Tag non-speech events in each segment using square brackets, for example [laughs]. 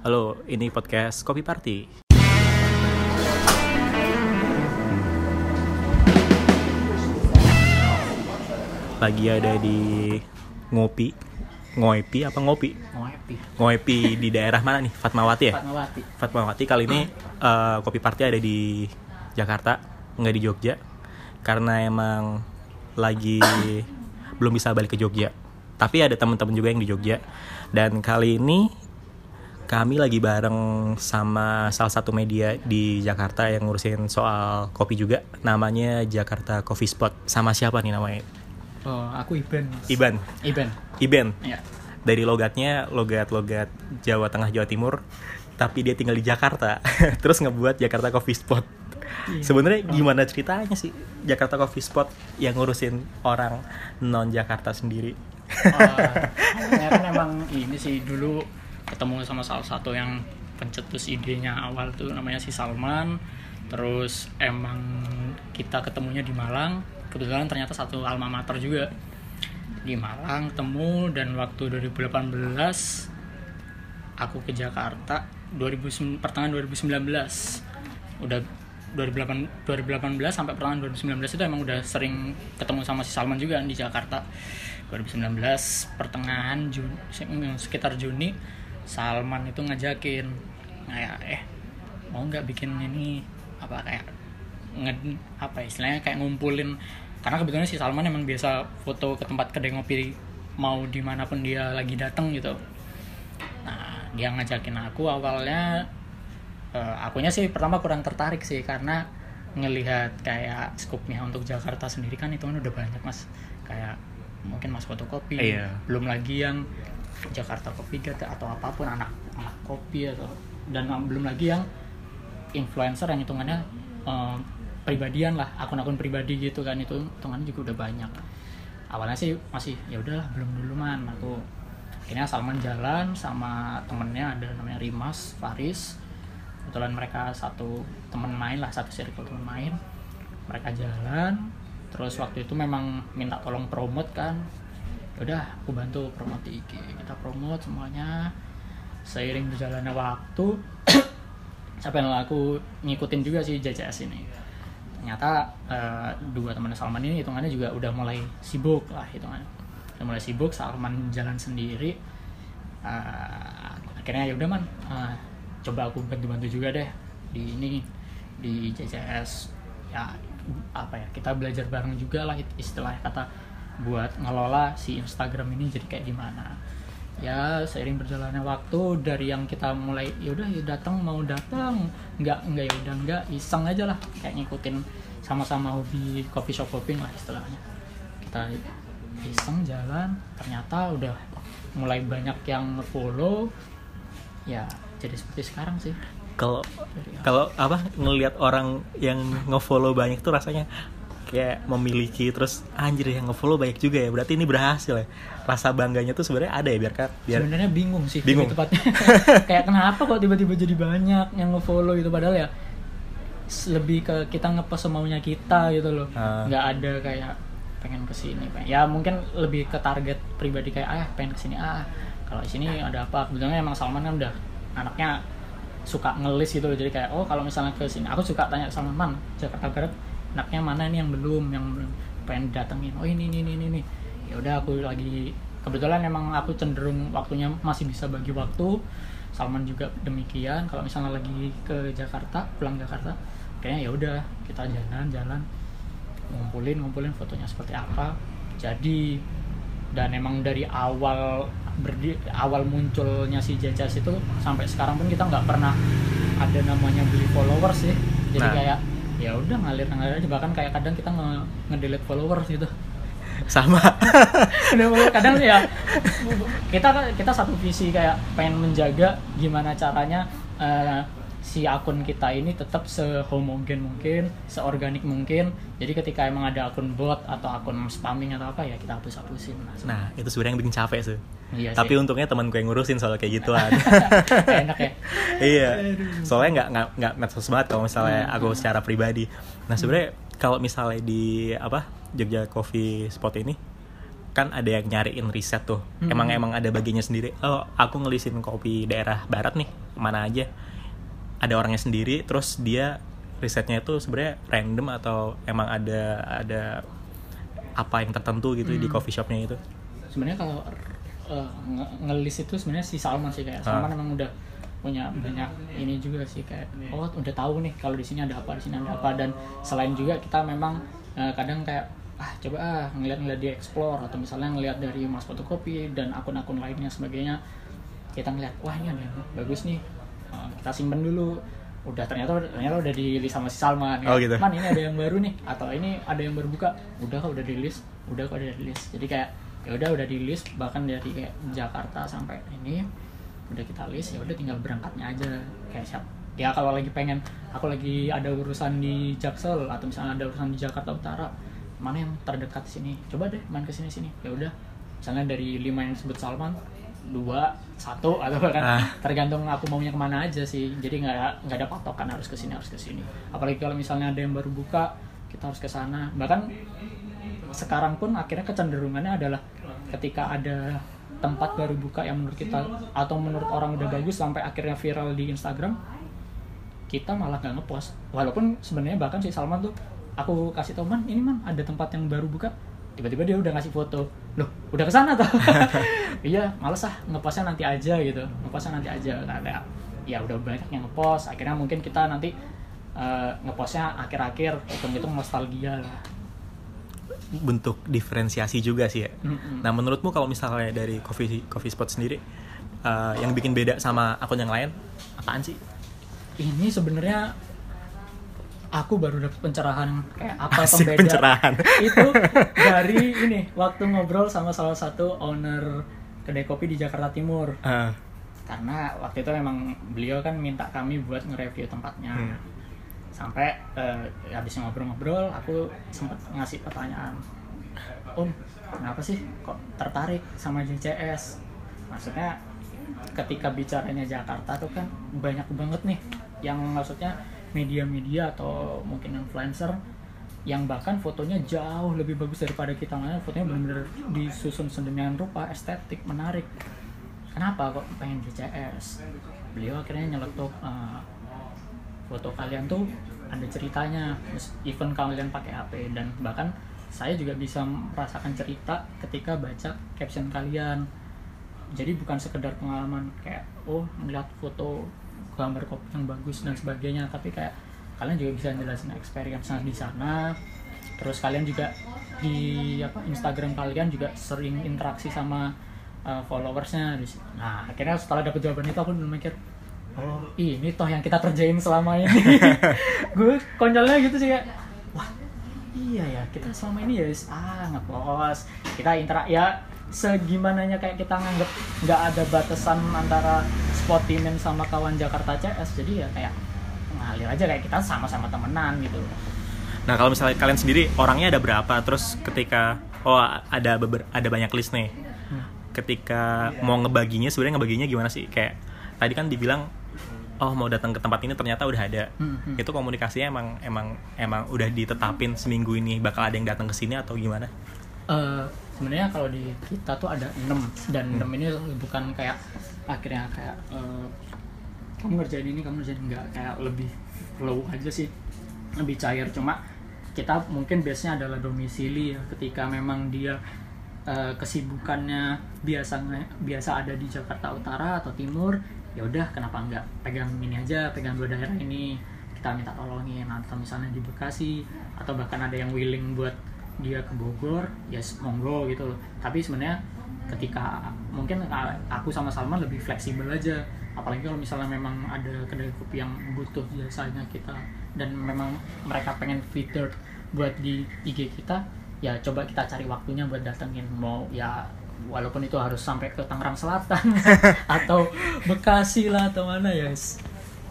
Halo, ini podcast Kopi Party. Lagi ada di ngopi, ngopi apa ngopi? Ngopi. Ngopi di daerah mana nih? Fatmawati ya? Fatmawati. Fatmawati kali ini eh, Kopi Party ada di Jakarta, nggak di Jogja. Karena emang lagi belum bisa balik ke Jogja. Tapi ada teman-teman juga yang di Jogja. Dan kali ini kami lagi bareng sama salah satu media di Jakarta yang ngurusin soal kopi juga. Namanya Jakarta Coffee Spot. Sama siapa nih namanya? Oh, aku Iben. Iban. Iben. Iben. Ya. Dari logatnya logat-logat Jawa Tengah Jawa Timur. Tapi dia tinggal di Jakarta. [laughs] Terus ngebuat Jakarta Coffee Spot. Iya. Sebenarnya gimana ceritanya sih Jakarta Coffee Spot yang ngurusin orang non Jakarta sendiri? Oh, [laughs] kan emang ini sih dulu ketemu sama salah satu yang pencetus idenya awal tuh namanya si Salman. Terus emang kita ketemunya di Malang. Kebetulan ternyata satu alma mater juga di Malang ketemu dan waktu 2018 aku ke Jakarta 2000 pertengahan 2019 udah 2008 2018 sampai pertengahan 2019 itu emang udah sering ketemu sama si Salman juga di Jakarta 2019 pertengahan Juni sekitar Juni Salman itu ngajakin. Kayak eh mau nggak bikin ini apa kayak nge, apa ya, istilahnya kayak ngumpulin karena kebetulan si Salman emang biasa foto ke tempat kedai ngopi mau di mana pun dia lagi datang gitu. Nah dia ngajakin aku awalnya eh, akunya sih pertama kurang tertarik sih karena ngelihat kayak skupnya untuk Jakarta sendiri kan itu kan udah banyak mas. Kayak mungkin mas fotokopi Iya. belum lagi yang Jakarta Coffee Gate atau apa pun anak anak kopi atau dan belum lagi yang influencer yang hitungannya eh, pribadian lah akun-akun pribadi gitu kan itu hitungannya juga udah banyak. Awalnya sih masih ya udahlah belum dulu man aku akhirnya Salman jalan sama temennya ada namanya Rimas Faris. Kebetulan mereka satu teman main lah satu circle teman main. Mereka jalan terus waktu itu memang minta tolong promote kan udah aku bantu promote di IG kita promote semuanya seiring berjalannya waktu [clears throat] sampai aku ngikutin juga sih JCS ini. Ternyata eh, dua teman Salman ini hitungannya juga udah mulai sibuk lah hitungannya. Udah mulai sibuk Salman jalan sendiri. Eh, akhirnya ya udah man. Eh, coba aku bantu-bantu juga deh di ini di JCS ya apa ya kita belajar bareng juga lah istilah kata buat ngelola si Instagram ini jadi kayak gimana. Ya seiring berjalannya waktu dari yang kita mulai yaudah ya datang mau datang. Nggak nggak ya udah nggak iseng aja lah. Kayak ngikutin sama-sama hobi coffee shop hopping lah istilahnya. Kita iseng jalan ternyata udah mulai banyak yang follow ya jadi seperti sekarang sih. Kalau kalau apa ngelihat orang yang ngefollow banyak tuh rasanya kayak memiliki terus anjir yang ngefollow banyak juga ya berarti ini berhasil ya rasa bangganya tuh sebenarnya ada ya biar kan biar sebenarnya bingung sih Bingung. tepatnya [laughs] kayak kenapa kok tiba-tiba jadi banyak yang ngefollow itu padahal ya lebih ke kita ngepost semaunya kita gitu loh Ah. nggak ada kayak pengen ke sini pengen. ya mungkin lebih ke target pribadi kayak ah pengen ke sini ah kalau di sini ada apa kebetulan emang Salman kan udah anaknya suka ngelis gitu loh jadi kayak oh kalau misalnya ke sini aku suka tanya sama man Jakarta Barat anaknya mana ini yang belum yang belum pengen datengin oh ini ini ini ini, ini. Ya udah aku lagi kebetulan emang aku cenderung waktunya masih bisa bagi waktu. Salman juga demikian. Kalau misalnya lagi ke Jakarta pulang Jakarta kayaknya ya udah kita jalan-jalan ngumpulin ngumpulin fotonya seperti apa. Jadi dan emang dari awal berdi awal munculnya si Jajas itu sampai sekarang pun kita nggak pernah ada namanya beli followers sih. Jadi Nah. kayak ya udah ngalir ngalir aja. Bahkan kayak kadang kita nge, nge-delete followers gitu. Sama. [laughs] Kadang ya kita kita satu visi kayak pengen menjaga gimana caranya eh, si akun kita ini tetap sehomogen mungkin, seorganik mungkin. Jadi ketika emang ada akun bot atau akun spamming atau apa ya kita hapus-hapusin lah. nah itu sebenarnya yang bikin capek sih Iya tapi sih. untungnya temanku yang ngurusin soal kayak gituan [laughs] enak ya. [laughs] iya soalnya nggak nggak nggak medsos banget kalau misalnya Hmm. aku secara pribadi nah sebenarnya kalau misalnya di apa Jogja Coffee Spot ini kan ada yang nyariin riset tuh Hmm. emang emang ada bagiannya sendiri oh aku ngelisin kopi daerah barat nih ke mana aja ada orangnya sendiri terus dia risetnya itu sebenarnya random atau emang ada ada apa yang tertentu gitu di Hmm. coffee shopnya itu sebenarnya kalau uh, nge- ngelis itu sebenarnya si Salman sih kayak Salman Ah. emang udah punya banyak ini juga sih kayak oh udah tahu nih kalau di sini ada apa di sini ada apa dan selain juga kita memang uh, kadang kayak ah coba ah ngeliat-ngeliat di explore atau misalnya ngeliat dari mas fotokopi dan akun-akun lainnya sebagainya kita ngeliat wah ini ada yang bagus nih kita simpen dulu. Udah ternyata ternyata udah di list sama si Salman Oh, Kayak, gitu. man ini ada yang baru nih. Atau ini ada yang baru buka. Udah kok udah di list udah kok udah di list jadi kayak ya udah udah di list bahkan dari kayak Jakarta sampai ini udah kita list ya udah tinggal berangkatnya aja. Kayak siap. Ya kalau lagi pengen aku lagi ada urusan di Jaksel atau misalnya ada urusan di Jakarta Utara mana yang terdekat sini? Coba deh main ke sini sini ya udah misalnya dari lima yang disebut Salman dua satu atau bahkan Ah. tergantung aku maunya ke mana aja sih. Jadi nggak nggak ada patokan harus ke sini harus ke sini. Apalagi kalau misalnya ada yang baru buka kita harus ke sana. Bahkan sekarang pun akhirnya kecenderungannya adalah ketika ada tempat baru buka yang menurut kita atau menurut orang udah bagus sampai akhirnya viral di Instagram kita malah nggak ngepost. Walaupun sebenarnya bahkan si Salman tuh aku kasih tau man ini man ada tempat yang baru buka. Tiba-tiba dia udah ngasih foto loh udah ke sana tuh. [laughs] Iya males ah ngepostnya nanti aja gitu. Ngepostnya nanti aja. Karena ya udah banyak yang ngepost. Akhirnya mungkin kita nanti eh, ngepostnya akhir-akhir hitung-hitung nostalgia lah. Bentuk diferensiasi juga sih ya. Mm-mm. nah menurutmu kalau misalnya dari coffee coffee spot sendiri eh, yang bikin beda sama akun yang lain apaan sih? Ini sebenarnya aku baru dapet pencerahan kayak apa Asik, pembeda. pencerahan. itu [laughs] dari ini waktu ngobrol sama salah satu owner kedai kopi di Jakarta Timur. Eh, karena waktu itu memang beliau kan minta kami buat nge-review tempatnya. Hmm. sampai eh, habis ngobrol-ngobrol aku sempat ngasih pertanyaan om kenapa sih kok tertarik sama JCS maksudnya ketika bicaranya Jakarta tuh kan banyak banget nih yang maksudnya media-media atau mungkin influencer yang bahkan fotonya jauh lebih bagus daripada kita lain fotonya benar-benar disusun sedemikian rupa estetik menarik. Kenapa kok pengen JCS beliau akhirnya nyeletuk "Eh, foto kalian tuh ada ceritanya even kalian pakai HP dan bahkan saya juga bisa merasakan cerita ketika baca caption kalian. Jadi bukan sekedar pengalaman kayak oh melihat foto gambar kopi yang bagus dan sebagainya. Tapi kayak kalian juga bisa jelasin experience di sana. Terus kalian juga di apa Instagram kalian juga sering interaksi sama uh, followersnya nah akhirnya setelah dapet jawaban itu aku mikir oh ini toh yang kita kerjain selama ini. [laughs] [laughs] Gue konyolnya gitu sih kayak wah iya ya kita selama ini ya ah ngepost. Kita interak ya segimananya kayak kita nganggep nggak ada batasan antara Spotimen sama kawan Jakarta CS jadi ya kayak ngalir aja kayak kita sama-sama temenan gitu. Nah kalau misalnya kalian sendiri orangnya ada berapa? Terus ketika oh ada beber, ada banyak list nih. Ketika mau ngebaginya sebenarnya ngebaginya gimana sih? Kayak tadi kan dibilang oh mau datang ke tempat ini ternyata udah ada. Hmm, hmm. itu komunikasinya emang emang emang udah ditetapin seminggu ini bakal ada yang datang ke sini atau gimana? Eh, sebenarnya kalau di kita tuh ada enam dan enam ini bukan kayak akhirnya kayak eh, kamu ngerjain ini kamu ngerjain enggak. Kayak lebih flow aja sih. Lebih cair. Cuma kita mungkin biasanya adalah domisili ya. Ketika memang dia eh, kesibukannya biasanya biasa ada di Jakarta Utara atau Timur ya udah kenapa enggak? Pegang ini aja pegang dua daerah ini. Kita minta tolongin. Atau misalnya di Bekasi atau bahkan ada yang willing buat dia ke Bogor ya s- monggo gitu tapi sebenarnya ketika mungkin aku sama Salman lebih fleksibel aja. Apalagi kalau misalnya memang ada kedai kopi yang butuh jasanya kita dan memang mereka pengen featured buat di IG kita ya coba kita cari waktunya buat datengin. Mau ya walaupun itu harus sampai ke Tangerang Selatan [laughs] atau Bekasi lah atau mana ya s-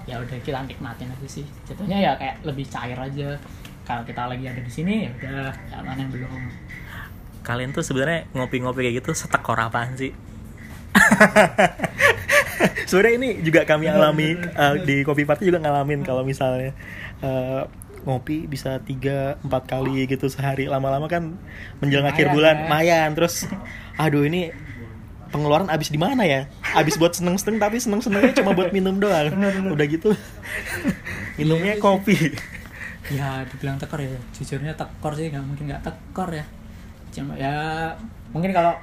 ya udah kita nikmatin aja sih. Jatuhnya ya kayak lebih cair aja. Kalau kita lagi ada di sini ya udah yang mana yang belum kalian tuh sebenarnya ngopi-ngopi kayak gitu setekor apaan sih? [laughs] Sebenarnya ini juga kami alami eh, di kopi party juga ngalamin kalau misalnya eh, ngopi bisa tiga empat kali gitu sehari. Lama-lama kan menjelang akhir Lumayan, bulan ya. mayan terus aduh ini pengeluaran abis di mana ya? Abis buat seneng seneng tapi seneng senengnya cuma buat minum doang. Udah gitu. Minumnya Iya, kopi. ya dibilang tekor ya. Jujurnya tekor sih nggak mungkin nggak tekor ya cuma ya mungkin kalau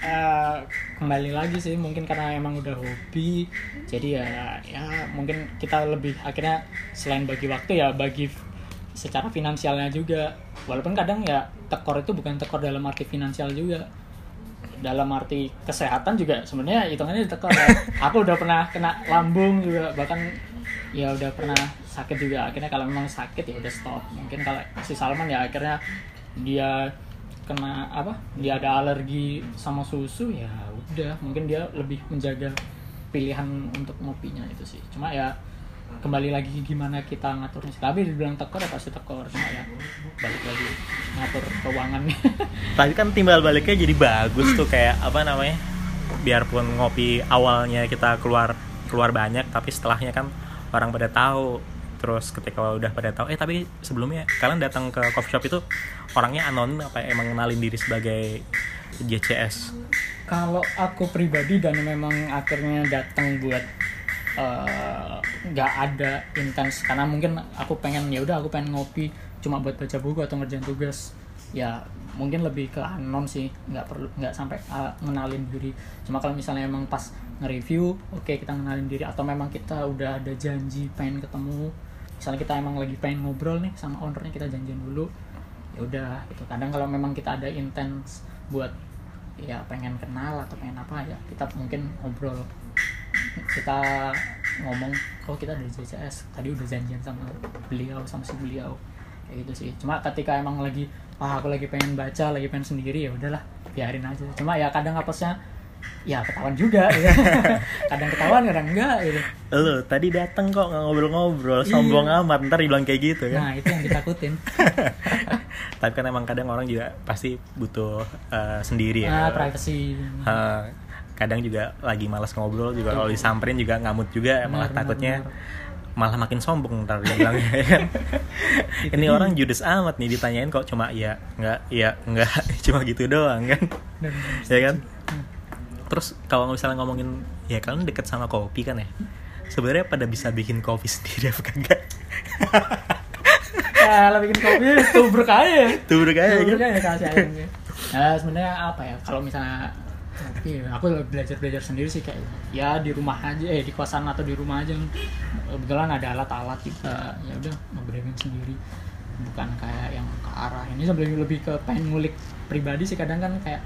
eh, kembali lagi sih mungkin karena emang udah hobi jadi ya ya mungkin kita lebih akhirnya selain bagi waktu ya bagi secara finansialnya juga. Walaupun kadang ya tekor itu bukan tekor dalam arti finansial juga. Dalam arti kesehatan juga sebenarnya hitungannya tekor ya. [laughs] aku udah pernah kena lambung juga bahkan ya udah pernah sakit juga. Akhirnya kalau memang sakit ya udah stop. Mungkin kalau si Salman ya akhirnya dia kena apa dia ada alergi sama susu ya udah. Mungkin dia lebih menjaga pilihan untuk ngopinya itu sih. Cuma ya kembali lagi gimana kita ngaturnya sih. tapi dibilang tekor ya pasti tekor. Cuma ya balik lagi ngatur keuangannya [laughs] tapi kan timbal baliknya jadi bagus tuh kayak apa namanya biarpun ngopi awalnya kita keluar keluar banyak tapi setelahnya kan orang pada tahu terus ketika udah pada tahu eh tapi sebelumnya kalian datang ke coffee shop itu orangnya anonim apa emang kenalin diri sebagai JCS Kalau aku pribadi dan memang akhirnya datang buat eh, nggak ada intens karena mungkin aku pengen ya udah aku pengen ngopi cuma buat baca buku atau ngerjain tugas ya mungkin lebih ke anon sih nggak perlu nggak sampai eh, ngenalin diri. Cuma kalau misalnya emang pas nge-review oke kita ngenalin diri atau memang kita udah ada janji pengen ketemu misalnya kita emang lagi pengen ngobrol nih sama ownernya kita janjian dulu ya udah gitu. Kadang kalau memang kita ada intens buat ya pengen kenal atau pengen apa ya kita mungkin ngobrol. Kita ngomong oh kita dari JCS tadi udah janjian sama beliau sama si beliau. Kayak gitu sih. Cuma ketika emang lagi ah aku lagi pengen baca lagi pengen sendiri ya udahlah biarin aja. Cuma ya kadang apesnya ya ketahuan juga ya. [laughs] kadang ketahuan kadang enggak gitu. Lo tadi datang kok ngobrol-ngobrol sombong amat ntar dibilang kayak gitu nah kan itu yang ditakutin. [laughs] Tapi kan emang kadang orang juga pasti butuh eh, sendiri nah ya privacy. Eh, kadang juga lagi malas ngobrol juga kalau disamperin juga ngamut juga malah Benar, takutnya benar, malah makin sombong ntar dia bilangnya ya kan. [laughs] Ini orang judes amat nih ditanyain kok cuma iya nggak iya nggak cuma gitu doang kan. Ya kan terus kalau misalnya ngomongin ya kalian deket sama kopi kan ya? Sebenarnya pada bisa bikin kopi [laughs] sendiri apa kagak kalau bikin kopi tubruk aja. Ya tuh kayak Tubruk aja kasih nah sebenarnya apa ya kalau misalnya kopi aku belajar belajar sendiri sih kayak ya di rumah aja eh di kosan atau di rumah aja. Kebetulan ada alat-alat kita ya udah nge-brewing sendiri. Bukan kayak yang ke arah ini sebenarnya lebih ke pengen ngulik pribadi sih kadang kan kayak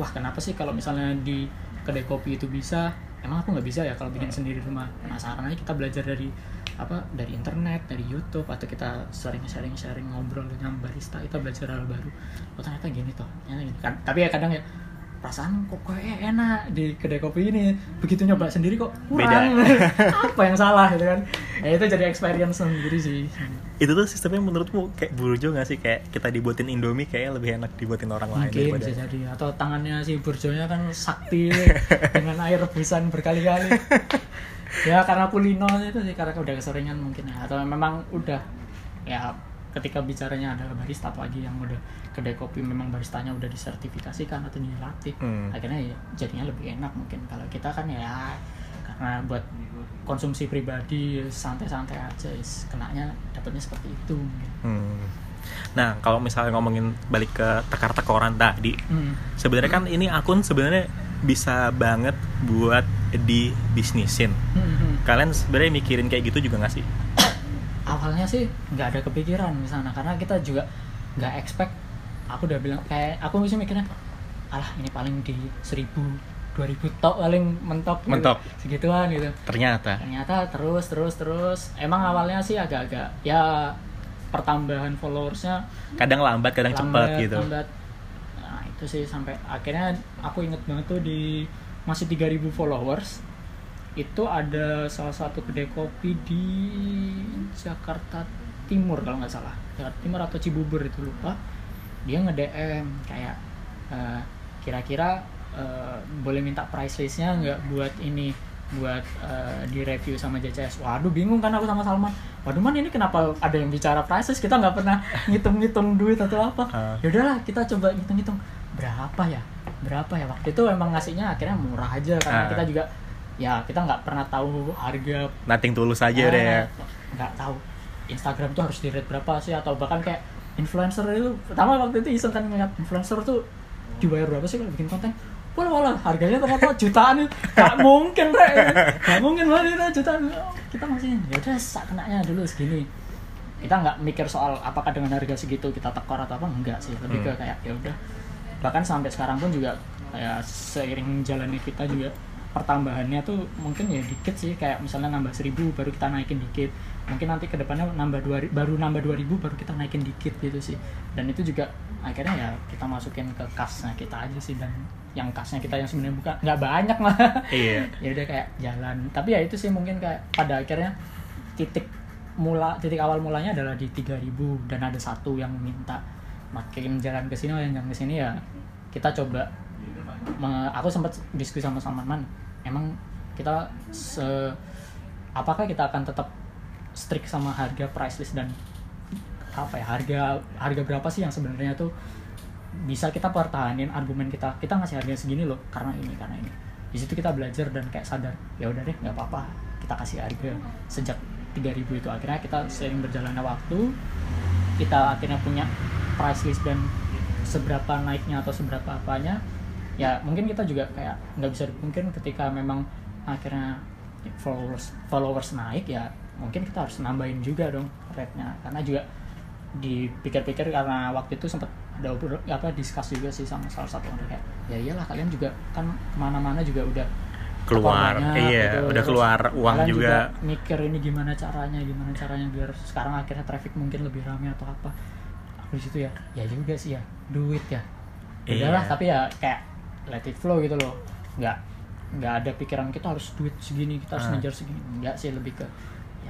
wah kenapa sih kalau misalnya di kedai kopi itu bisa emang aku nggak bisa ya kalau bikin sendiri di rumah? Penasaran aja kita belajar dari apa dari internet dari YouTube atau kita sering sharing sharing ngobrol dengan barista kita belajar hal baru. Oh ternyata gini toh ternyata gini. Kan tapi ya kadang ya perasaan kok kayak enak di kedai kopi ini? Begitu nyoba sendiri kok kurang. [laughs] Apa yang salah gitu kan? Ya itu jadi experience sendiri sih. Itu tuh sistemnya menurutmu kayak burjo gak sih? Kayak kita dibuatin indomie kayaknya lebih enak dibuatin orang lain mungkin daripada bisa jadi. Atau tangannya si burjonya kan sakti [laughs] dengan air rebusan berkali-kali. Ya karena kulino itu sih karena udah keseringan mungkin ya. Atau memang udah ya ketika bicaranya ada barista apalagi yang udah kedai kopi memang baristanya udah disertifikasikan atau dilatih Hmm. akhirnya ya jadinya lebih enak mungkin kalau kita kan ya karena buat konsumsi pribadi santai-santai aja is, kenanya dapatnya seperti itu mungkin. Hmm. Nah, kalau misalnya ngomongin balik ke tekar-tekoran tadi, Hmm. sebenarnya kan ini akun sebenarnya bisa banget buat di bisnisin. Hmm, hmm. Kalian sebenarnya mikirin kayak gitu juga gak sih? [coughs] awalnya sih nggak ada kepikiran di sana karena kita juga nggak expect aku udah bilang kayak aku sih mikirnya alah ini paling di seribu dua ribu tok paling mentok gitu. Mentok. segituan gitu Ternyata. ternyata terus terus terus emang awalnya sih agak-agak ya pertambahan followersnya Kadang lambat, kadang cepat lambat, gitu. lambat. nah itu sih sampai akhirnya aku inget banget tuh di masih 3000 followers itu ada salah satu kedai kopi di Jakarta Timur kalau nggak salah Jakarta Timur atau Cibubur itu lupa dia nge DM kayak eh, kira-kira eh, boleh minta price listnya nggak buat ini buat eh, di review sama JCS. Waduh bingung kan aku sama Salman. Waduh man ini kenapa ada yang bicara price list kita nggak pernah ngitung-ngitung duit atau apa. Ah. Ya udahlah kita coba ngitung-ngitung berapa ya. berapa ya waktu itu emang ngasihnya akhirnya murah aja karena Ah. kita juga ya kita nggak pernah tahu harga Nothing tulus aja deh ya. Ah, nggak tahu Instagram tuh harus di rate berapa sih atau bahkan kayak influencer itu pertama waktu itu iseng kan ngeliat influencer tuh dibayar berapa sih kalau bikin konten? Wala wala harganya ternyata jutaan gak mungkin re gak mungkin banget itu jutaan. Kita masih ya udah sak kenanya dulu segini. Kita nggak mikir soal apakah dengan harga segitu kita tekor atau apa enggak sih. Lebih ke Hmm. kayak ya udah. Bahkan sampai sekarang pun juga kayak seiring jalannya kita juga pertambahannya tuh mungkin ya dikit sih. Kayak misalnya nambah seribu baru kita naikin dikit mungkin nanti ke depannya nambah dua baru nambah 2000 baru kita naikin dikit gitu sih. Dan itu juga akhirnya ya kita masukin ke kasnya kita aja sih dan yang kasnya kita yang sebenarnya bukan nggak banyak lah Iya. [laughs] ya udah kayak jalan. Tapi ya itu sih mungkin kayak pada akhirnya titik mula titik awal mulanya adalah di 3000 dan ada satu yang minta makin jalan ke sini yang ke sini ya kita coba me- aku sempat diskusi sama Salman emang kita se apakah kita akan tetap strict sama harga price list dan apa ya harga harga berapa sih yang sebenarnya tuh bisa kita pertahanin argumen kita kita ngasih harga segini loh karena ini karena ini. Di situ kita belajar dan kayak sadar ya udah deh nggak apa-apa kita kasih harga. Sejak 3000 itu akhirnya kita sering berjalannya waktu kita akhirnya punya price list dan seberapa naiknya atau seberapa apanya ya mungkin kita juga kayak nggak bisa mungkin ketika memang akhirnya followers followers naik ya mungkin kita harus nambahin juga dong rate-nya karena juga dipikir-pikir karena waktu itu sempat ada obro- apa discuss juga sih sama salah satu orang kayak ya iyalah kalian juga kan ke mana-mana juga udah Keluar, iya, gitu. udah Terus keluar uang kalian juga. mikir ini gimana caranya gimana caranya biar sekarang akhirnya traffic mungkin lebih ramai atau apa aku di situ ya ya juga sih ya duit ya Iya. udahlah tapi ya kayak let it flow gitu loh nggak nggak ada pikiran kita harus duit segini kita harus Ah. ngejar segini enggak sih lebih ke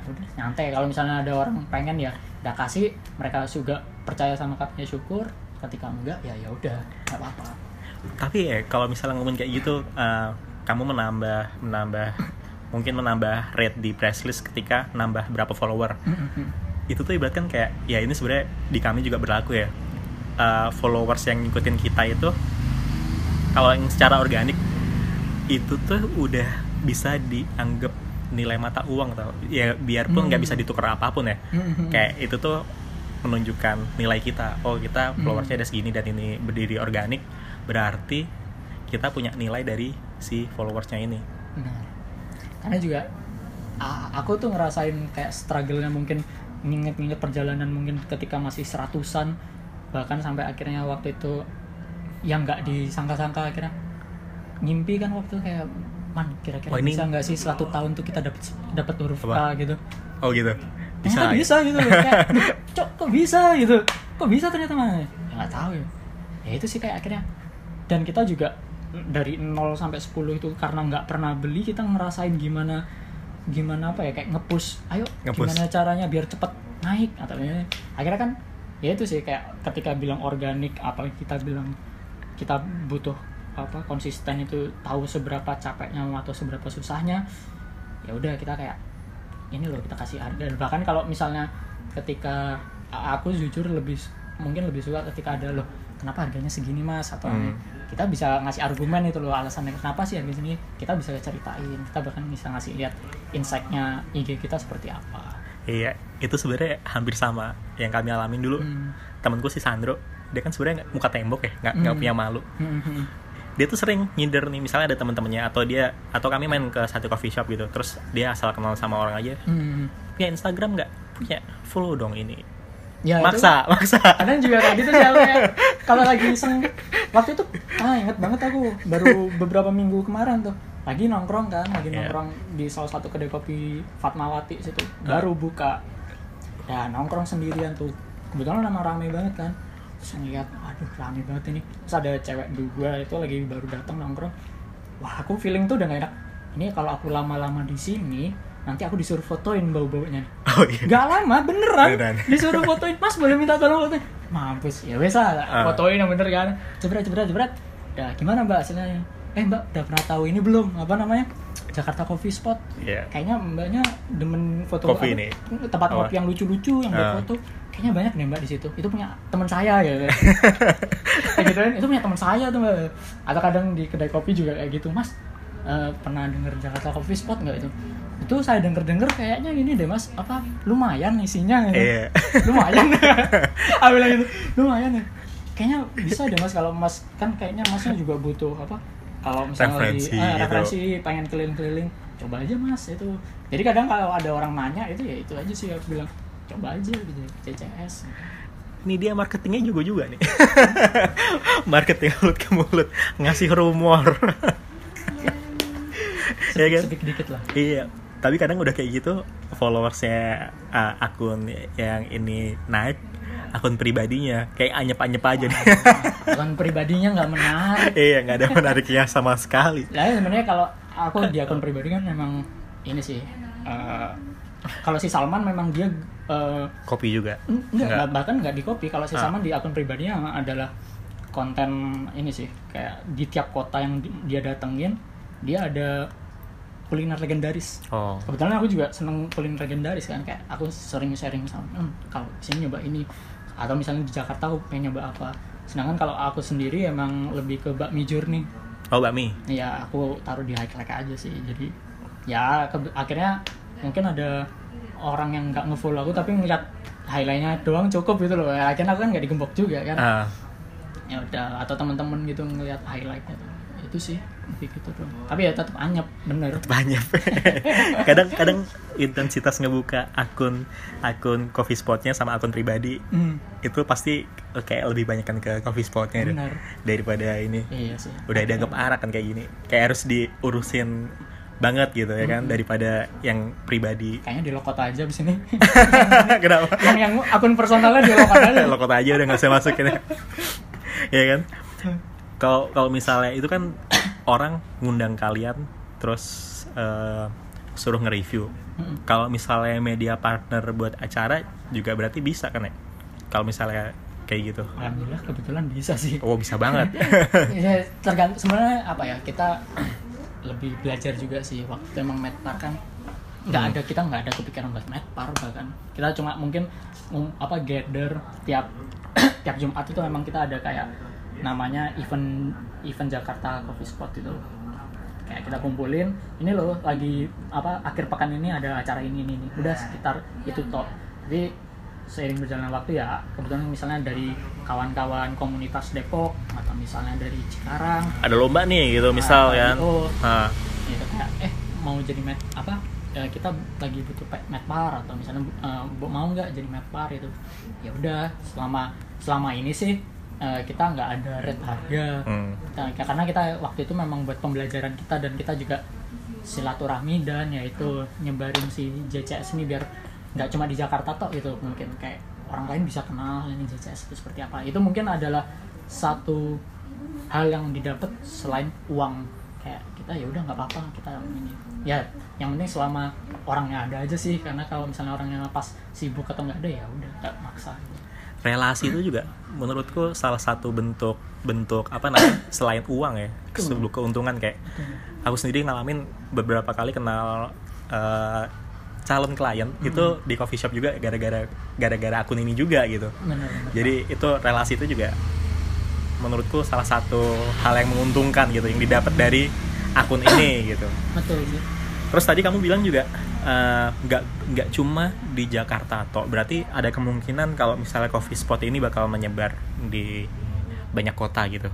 ya udah nyantai kalau misalnya ada orang pengen ya udah kasih mereka juga percaya sama katanya syukur ketika enggak ya ya udah nggak apa-apa Tapi ya kalau misalnya ngomongin kayak gitu, eh, kamu menambah menambah mungkin menambah rate di press list ketika nambah berapa follower. Itu tuh ibaratkan kayak ya ini sebenarnya di kami juga berlaku ya. Eh, followers yang ngikutin kita itu kalau yang secara organik itu tuh udah bisa dianggap nilai mata uang tau. Ya biarpun nggak Hmm. bisa ditukar apa pun ya. Kayak itu tuh menunjukkan nilai kita. Oh kita followersnya ada segini dan ini berdiri organik berarti kita punya nilai dari si followersnya ini. Benar. Karena juga aku tuh ngerasain kayak struggle-nya mungkin nginget-nginget perjalanan mungkin ketika masih seratusan bahkan sampai akhirnya waktu itu yang nggak disangka-sangka akhirnya ngimpi kan waktu kayak man kira-kira. Wah, ini- bisa nggak sih satu tahun tuh kita dapat dapat huruf Apa? A gitu? Oh gitu? Bisa bisa bisa gitu. Loh kayak cok kok bisa gitu? Kok bisa ternyata mah ya nggak tahu ya. Ya itu sih kayak akhirnya. Dan kita juga dari 0 sampai 10 itu karena nggak pernah beli kita ngerasain gimana gimana apa ya kayak ngepush ayo Nge-push. gimana caranya biar cepet naik? Atau ya. akhirnya kan ya itu sih kayak ketika bilang organik apa kita bilang kita butuh apa konsisten itu tahu seberapa capeknya atau seberapa susahnya ya udah kita kayak ini loh kita kasih harga Dan bahkan kalau misalnya ketika aku jujur lebih mungkin lebih suka ketika ada loh kenapa harganya segini mas atau Hmm. kita bisa ngasih argumen itu loh alasannya kenapa sih harga segini kita bisa ceritain kita bahkan bisa ngasih lihat insightnya IG kita seperti apa iya itu sebenarnya hampir sama yang kami alamin dulu Hmm. temanku si Sandro dia kan sebenarnya muka tembok ya nggak nggak Hmm. punya malu hmm. Dia tuh sering nyindir nih misalnya ada teman-temannya atau dia atau kami main ke satu coffee shop gitu terus dia asal kenal sama orang aja Hmm. punya Instagram nggak? Punya follow dong ini. Ya, itu- maksa [laughs] maksa. Kadang juga kayak gitu sih kalau lagi iseng waktu itu ah inget banget aku baru beberapa minggu kemarin tuh lagi nongkrong kan lagi Iya. nongkrong di salah satu kedai kopi Fatmawati situ baru buka. Ya nongkrong sendirian tuh. Kebetulan emang rame banget kan terus ngeliat aduh rame banget ini. Terus ada cewek dua itu lagi baru datang nongkrong. Wah aku feeling tuh udah gak enak. Ini kalau aku lama-lama di sini nanti aku disuruh fotoin bau-baunya [laughs] oh iya. Gak lama beneran, Beneran. [laughs] disuruh fotoin mas boleh minta tolong fotoin? Mampus. Ya wes lah Ah. fotoin yang bener kan. Jebret jebret jebret. Ya gimana mbak hasilnya? Eh mbak udah pernah tahu ini belum? Apa namanya Jakarta Coffee Spot. Iya. kayaknya mbaknya demen foto Kopi apa, nih. tempat Apa? kopi yang lucu-lucu yang buat Ah. foto. Kayaknya banyak deh mbak di situ. Itu punya teman saya ya. [laughs] Kayak gitu kan. Itu punya teman saya tuh mbak. Atau kadang di kedai kopi juga kayak gitu. Mas eh, pernah denger Jakarta Coffee Spot nggak itu? Itu saya denger denger kayaknya ini deh mas. Apa? Lumayan isinya gitu. Iya. [laughs] lumayan. [laughs] Aku bilang gitu. Lumayan ya. Kayaknya bisa deh mas kalau mas kan kayaknya masnya juga butuh apa kalau misalnya Referensi lagi eh, gitu. referensi pengen keliling-keliling coba aja mas itu jadi kadang kalau ada orang nanya itu ya itu aja sih aku bilang coba aja gitu CCS Ini dia marketingnya juga juga nih. [laughs] Marketing mulut ke mulut, ngasih rumor. [laughs] ya kan? sedikit-sedikit lah Iya. Tapi kadang udah kayak gitu followersnya uh, akun yang ini naik, akun pribadinya kayak anyep-anyep aja nih. [laughs] akun pribadinya nggak menarik iya, nggak ada menariknya sama sekali. lah ya sebenarnya kalau aku di akun pribadi kan memang ini sih eh, kalau si Salman memang dia eh, Kopi juga. enggak, Nggak. bahkan nggak di copy kalau si Ah. Salman di akun pribadinya adalah konten ini sih kayak di tiap kota yang di- dia datengin dia ada kuliner legendaris Oh. kebetulan aku juga seneng kuliner legendaris kan kayak aku sering sharing sama "Hmm, kalau sini nyoba ini atau misalnya di Jakarta aku pengen nyoba apa. Sedangkan kalau aku sendiri emang lebih ke bakmi journey. Oh, bakmi. ya aku taruh di highlight aja sih. Jadi ya ke- akhirnya mungkin ada orang yang nggak ngefollow aku tapi ngeliat highlightnya doang cukup gitu loh. Ya, akhirnya aku kan nggak digembok juga kan. Ah, ya udah atau teman-teman gitu ngeliat highlightnya. tuh itu sih lebih gitu doang. Tapi ya tetap anyep bener. Banyak. [laughs] Kadang-kadang intensitas ngebuka akun akun coffee spotnya sama akun pribadi Hmm, itu pasti eh, kayak lebih banyak kan ke coffee spotnya deh, Benar. daripada ini. Iya sih. Udah dianggap arak kan kayak gini. Kayak harus diurusin banget gitu ya kan daripada yang pribadi. Kayaknya di lokot aja abis ini. [laughs] Kenapa? Yang yang akun personalnya di [laughs] lokot aja. Lo kota aja udah nggak usah masukin ya ya kan kalau kalau misalnya itu kan orang ngundang kalian terus eh, suruh nge-review. Mm-mm. kalau misalnya media partner buat acara juga berarti bisa kan ya? Kalau misalnya kayak gitu. Alhamdulillah kebetulan bisa sih. Oh bisa banget. [laughs] Ya tergantung sebenarnya apa ya kita lebih belajar juga sih. Waktu emang medpar kan nggak Hmm. ada kita nggak ada kepikiran buat medpar bahkan. Kita cuma mungkin apa gather tiap [coughs] tiap Jumat itu memang kita ada kayak namanya event event Jakarta Coffee Spot itu. Kayak kita kumpulin ini loh lagi apa akhir pekan ini ada acara ini ini, ini. udah sekitar itu toh. Jadi seiring berjalannya waktu ya kebetulan misalnya dari kawan-kawan komunitas Depok atau misalnya dari Cikarang. Ada lomba nih gitu misal Ah, kan? oh. Ah, gitu kayak eh mau jadi med apa eh, kita lagi butuh pe- medpar atau misalnya bu- mau nggak jadi medpar itu ya udah selama selama ini sih eh, kita nggak ada rate harga. Hmm. Nah, karena kita waktu itu memang buat pembelajaran kita dan kita juga silaturahmi dan yaitu nyebarin si JCS ini biar nggak cuma di Jakarta toh gitu. Mungkin kayak orang lain bisa kenal ini JCS itu seperti apa. Itu mungkin adalah satu hal yang didapat selain uang. Kayak kita ya udah nggak apa-apa kita ini. Ya yang penting selama orangnya ada aja sih. Karena kalau misalnya orangnya pas sibuk atau nggak ada ya udah nggak maksa relasi itu juga menurutku salah satu bentuk bentuk apa namanya [coughs] selain uang ya sebuah keuntungan kayak aku sendiri ngalamin beberapa kali kenal eh, calon klien itu di coffee shop juga gara-gara gara-gara akun ini juga gitu. Benar-benar jadi itu relasi itu juga menurutku salah satu hal yang menguntungkan gitu yang didapat dari akun ini [coughs] gitu. Betul sih Terus tadi kamu bilang juga eh, nggak nggak cuma di Jakarta toh. Berarti ada kemungkinan kalau misalnya coffee spot ini bakal menyebar di banyak kota gitu.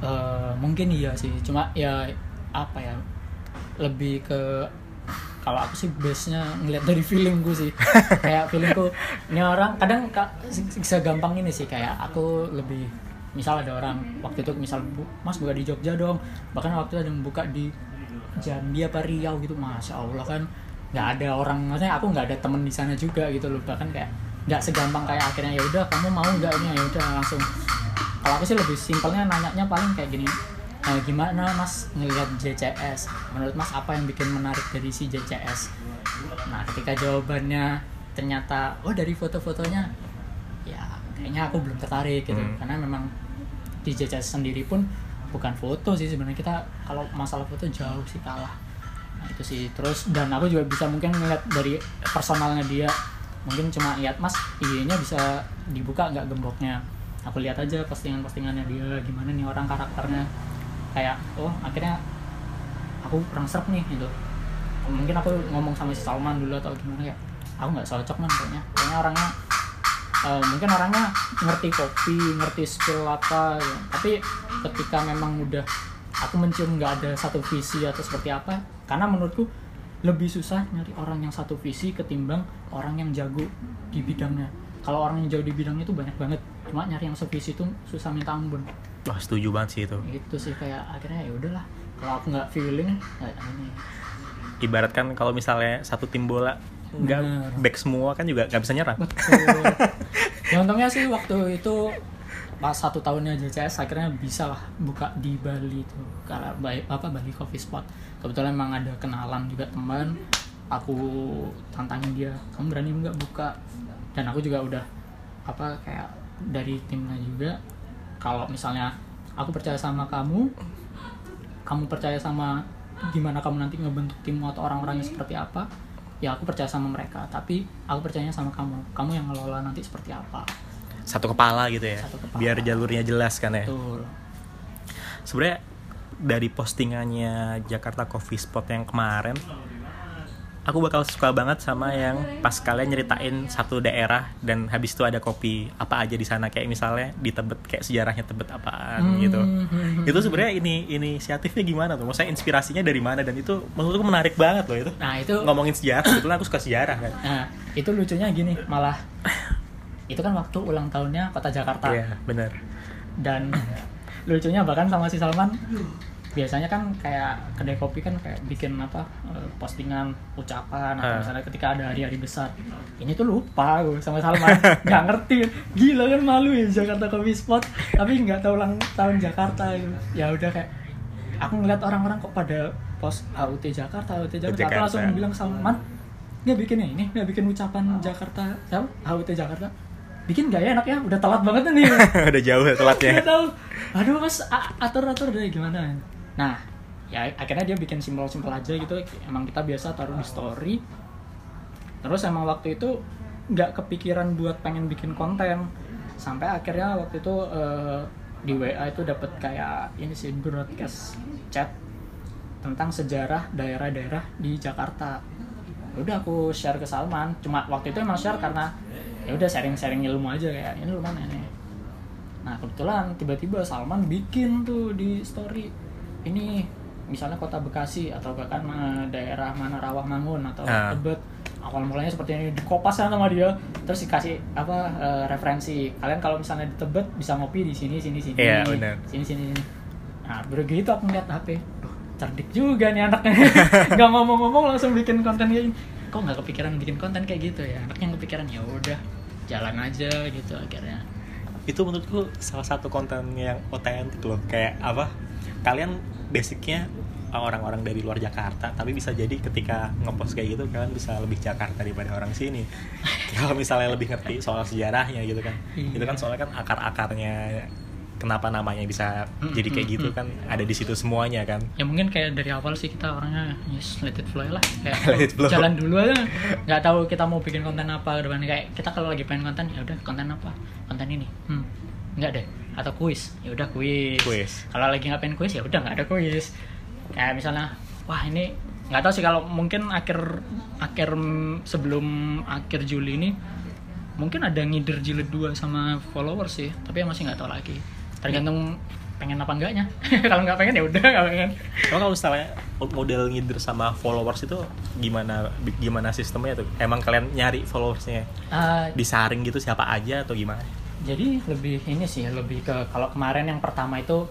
Eh, mungkin iya sih cuma ya apa ya lebih ke kalau aku sih base nya ngeliat dari feelingku sih [laughs] kayak feelingku ini orang kadang ka- bisa gampang ini sih kayak aku lebih misal ada orang waktu itu misal "Bu, mas buka di Jogja dong bahkan waktu itu ada yang buka di Jambi apa Riau gitu masya Allah kan nggak ada orang maksudnya aku nggak ada temen di sana juga gitu loh bahkan kayak nggak segampang kayak akhirnya ya udah kamu mau nggak ini? Ya udah langsung. Kalau aku sih lebih simpelnya nanyanya paling kayak gini "Eh, gimana mas ngelihat JCS menurut mas apa yang bikin menarik dari si JCS nah ketika jawabannya ternyata oh dari foto-fotonya ya kayaknya aku belum tertarik gitu. Hmm. karena memang di JCS sendiri pun bukan foto sih sebenarnya. Kita kalau masalah foto jauh sih kalah. Nah, itu sih. Terus dan aku juga bisa mungkin ngeliat dari personalnya dia. Mungkin cuma lihat mas IG-nya bisa dibuka nggak gemboknya? Aku lihat aja postingan-postingannya dia gimana nih orang karakternya. Kayak oh akhirnya aku kurang serp nih gitu. Mungkin aku ngomong sama si Salman dulu atau gimana ya aku nggak cocok man kayaknya. Kayaknya orangnya eh, mungkin orangnya ngerti kopi ngerti skill apa ya. tapi ketika memang udah aku mencium nggak ada satu visi atau seperti apa karena menurutku lebih susah nyari orang yang satu visi ketimbang orang yang jago di bidangnya kalau orang yang jago di bidangnya itu banyak banget cuma nyari yang sevisi itu susah minta ampun Wah setuju banget sih itu. itu sih kayak akhirnya ya udahlah kalau aku nggak feeling nggak ini Ibarat kan kalau misalnya satu tim bola nggak back semua kan juga nggak bisa nyerang. betul. [laughs] Ya untungnya sih waktu itu pas satu tahunnya JCS akhirnya bisa lah buka di Bali itu. Karena baik apa Bali Coffee Spot. Kebetulan emang ada kenalan juga teman. Aku tantangin dia kamu berani nggak buka? Dan aku juga udah apa kayak dari timnya juga. Kalau misalnya aku percaya sama kamu kamu percaya sama gimana kamu nanti ngebentuk tim atau orang-orangnya seperti apa ya aku percaya sama mereka tapi aku percayanya sama kamu kamu yang ngelola nanti seperti apa Satu kepala gitu ya. Satu kepala. Biar jalurnya jelas kan ya. betul Sebenarnya dari postingannya Jakarta Coffee Spot yang kemarin aku bakal suka banget sama yang pas kalian nyeritain satu daerah dan habis itu ada kopi apa aja di sana kayak misalnya di Tebet kayak sejarahnya Tebet apaan Hmm, gitu. hmm, Itu sebenarnya ini inisiatifnya gimana tuh? Maksudnya inspirasinya dari mana dan itu menurutku menarik banget loh itu. nah itu Ngomongin sejarah, kebetulan aku suka sejarah kan. nah itu lucunya gini malah itu kan waktu ulang tahunnya kota Jakarta Iya, benar. dan lucunya bahkan sama si Salman biasanya kan kayak kedai kopi kan kayak bikin apa eh, postingan ucapan atau Ah. misalnya ketika ada hari-hari besar ini tuh lupa gue sama Salman [laughs] nggak ngerti gila kan malu ya Jakarta Coffee Spot tapi nggak tahu ulang tahun Jakarta gitu. ya udah kayak aku ngeliat orang-orang kok pada post HUT Jakarta HUT Jakarta, aku Jakarta. langsung bilang Salman nggak bikin ini nggak bikin ucapan Jakarta siapa HUT Jakarta bikin gak ya anaknya udah telat banget nih [laughs] Udah jauh ya telatnya. [laughs] Nggak tahu. Aduh mas, a- atur-atur deh gimana. Nah, ya akhirnya dia bikin simpel-simpel aja gitu. Emang kita biasa taruh di story. Terus emang waktu itu nggak kepikiran buat pengen bikin konten. Sampai akhirnya waktu itu eh, di WA itu dapat kayak ini sih broadcast chat tentang sejarah daerah-daerah di Jakarta. Ya Udah aku share ke Salman. Cuma waktu itu emang share karena ya udah sharing-sharing ilmu aja kayak ini lu mana nih Nah kebetulan tiba-tiba Salman bikin tuh di story ini misalnya kota Bekasi atau bahkan eh, daerah mana Rawamangun atau Ah. Tebet awal mulanya seperti ini dikopas kan sama dia terus dikasih apa eh, referensi. Kalian kalau misalnya di Tebet bisa ngopi di sini sini sini. Iya, benar. sini sini sini. Nah begitu aku ngeliat HP Duh, cerdik juga nih anaknya. [laughs] Nggak ngomong-ngomong langsung bikin konten kayak gini. Kok nggak kepikiran bikin konten kayak gitu ya? Anaknya kepikiran ya udah jalan aja gitu akhirnya. Itu menurutku salah satu konten yang otentik loh. Kayak apa kalian basicnya orang-orang dari luar Jakarta tapi bisa jadi ketika ngepost kayak gitu kalian bisa lebih Jakarta daripada orang sini. [laughs] Kalau misalnya lebih ngerti soal sejarahnya gitu kan. Iya. itu kan soalnya kan akar-akarnya kenapa namanya bisa Mm, jadi kayak gitu kan ada di situ semuanya kan. Ya mungkin kayak dari awal sih kita orangnya yes let it flow lah. Kayak [laughs] Let it flow. jalan dulu aja. Nggak tahu kita mau bikin konten apa depan kayak kita kalau lagi pengen konten ya udah konten apa? Konten ini. Hmm nggak deh atau kuis. Ya udah kuis. Kuis. kalau lagi pengen kuis ya udah nggak ada kuis. Kayak misalnya wah ini nggak tahu sih kalau mungkin akhir akhir sebelum akhir Juli ini mungkin ada ngider jilid 2 sama followers sih tapi masih nggak tahu lagi. Tergantung pengen apa enggaknya. [laughs] Kalau nggak pengen ya udah nggak pengen. Emang kalau misalnya model ngider sama followers itu gimana gimana sistemnya tuh? Emang kalian nyari followersnya? Ah, disaring gitu siapa aja atau gimana jadi lebih ini sih lebih ke kalau kemarin yang pertama itu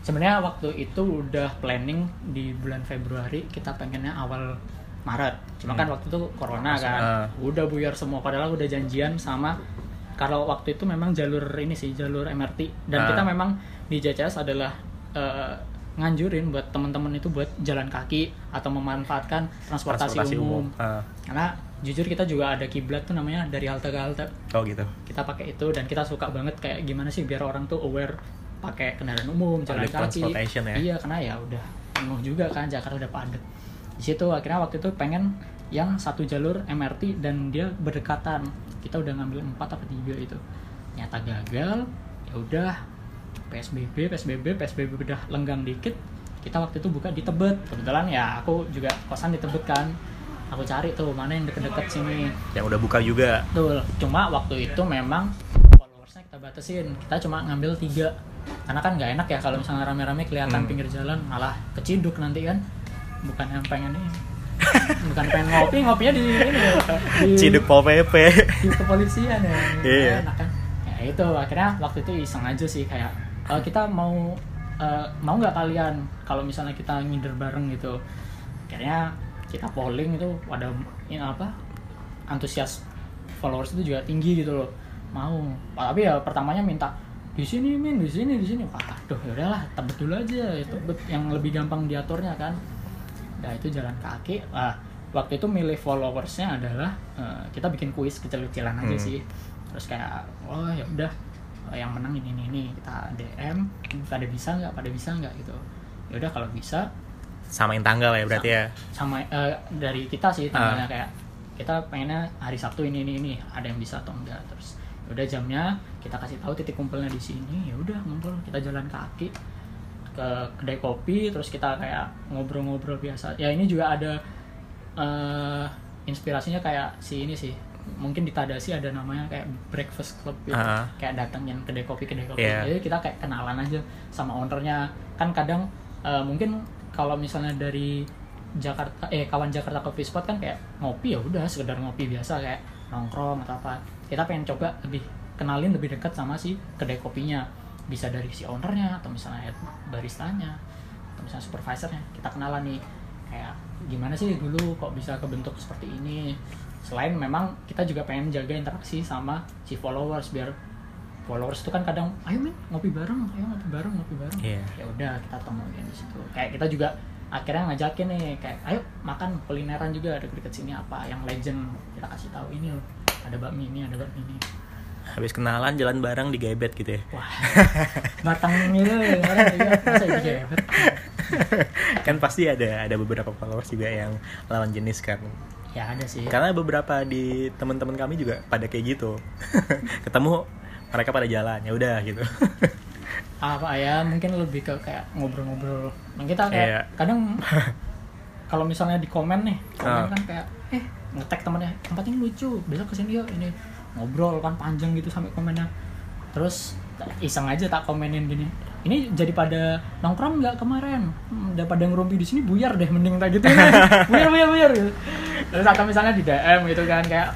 sebenarnya waktu itu udah planning di bulan Februari kita pengennya awal Maret cuma kan Hmm. waktu itu corona Masuk, kan ah. udah buyar semua padahal udah janjian sama kalau waktu itu memang jalur ini sih jalur MRT dan Ah. kita memang di JCS adalah eh, nganjurin buat teman-teman itu buat jalan kaki atau memanfaatkan transportasi, umum. Ah. karena jujur kita juga ada kiblat tuh namanya dari halte ke halte oh gitu kita pakai itu dan kita suka banget kayak gimana sih biar orang tuh aware pakai kendaraan umum jalan Public kaki ya. iya karena ya udah penuh juga kan Jakarta udah padat di situ akhirnya waktu itu pengen yang satu jalur MRT dan dia berdekatan kita udah ngambil empat apa tiga itu nyata gagal ya udah PSBB PSBB PSBB udah lenggang dikit kita waktu itu buka di Tebet kebetulan ya aku juga kosan di Tebet kan aku cari tuh mana yang deket-deket sini yang udah buka juga Betul. Cuma waktu itu memang followersnya kita batasin. Kita cuma ngambil tiga. Karena kan nggak enak ya kalau misalnya rame-rame kelihatan Hmm. pinggir jalan malah keciduk nanti kan. Bukan yang pengen ini. [laughs] Bukan pengen ngopi, ngopinya di ini ya. Di, ciduk pol pp di kepolisian ya. Iya. Enak kan. Ya itu akhirnya waktu itu iseng aja sih kayak "Eh, kita mau eh, mau nggak kalian kalau misalnya kita ngider bareng gitu. Akhirnya kita polling itu ada ini apa antusias followers itu juga tinggi gitu loh. Mau tapi ya pertamanya minta di sini min di sini di sini. Waduh ya udahlah tebet dulu aja itu yang lebih gampang diaturnya kan. Nah itu jalan kaki. Ah waktu itu milih followersnya adalah eh, kita bikin kuis kecil-kecilan aja Hmm. sih terus kayak oh ya udah eh, yang menang ini ini ini. Kita DM pada bisa nggak? Pada bisa nggak? Gitu. Ya udah kalau bisa samain tanggal ya berarti ya? Sama eh, dari kita sih tanggalnya Ah. kayak kita pengennya hari Sabtu ini ini ini ada yang bisa atau enggak. Terus ya udah jamnya kita kasih tahu titik kumpulnya di sini ya udah ngumpul. Kita jalan kaki ke kedai kopi terus kita kayak ngobrol-ngobrol biasa. Ya ini juga ada eh, inspirasinya kayak si ini sih mungkin di Tadasi ada namanya kayak breakfast club gitu. Ah. kayak datangin kedai kopi kedai kopi. Iya. jadi kita kayak kenalan aja sama ownernya. Kan kadang eh, mungkin kalau misalnya dari Jakarta eh kawan Jakarta Coffee Spot kan kayak ngopi ya udah sekedar ngopi biasa kayak nongkrong atau apa. Kita pengen coba lebih kenalin lebih dekat sama si kedai kopinya. Bisa dari si ownernya atau misalnya head baristanya atau misalnya supervisornya. Kita kenalan nih kayak gimana sih dulu kok bisa kebentuk seperti ini selain memang kita juga pengen jaga interaksi sama si followers biar followers itu kan kadang ayo men ngopi bareng ayo ngopi bareng ngopi bareng. Iya. ya udah kita temuin di situ. Kayak kita juga akhirnya ngajakin nih kayak ayo makan kulineran juga ada deket sini apa yang legend kita kasih tahu ini loh ada bakmi ini ada bakmi ini. Habis kenalan jalan bareng di gebet gitu ya? Wah batang itu orang juga masa itu gebet [laughs] kan pasti ada ada beberapa followers juga yang lawan jenis kan ya ada sih. Karena beberapa di teman-teman kami juga pada kayak gitu. [laughs] Ketemu mereka pada jalan ya udah gitu. [laughs] Apa ya mungkin lebih ke kayak ngobrol-ngobrol. Nah, kita kayak Iya. kadang [laughs] kalau misalnya di komen nih komen Ah. kan kayak eh ngetek temennya tempat ini lucu besok ke sini yuk ini. Ngobrol kan panjang gitu sampai komennya. Terus iseng aja tak komenin gini. Ini jadi pada nongkrong nggak kemarin? Hmm, udah pada ngerumpi di sini buyar deh mending tak gitu. Buyar buyar buyar gitu. Terus atau misalnya di DM gitu kan kayak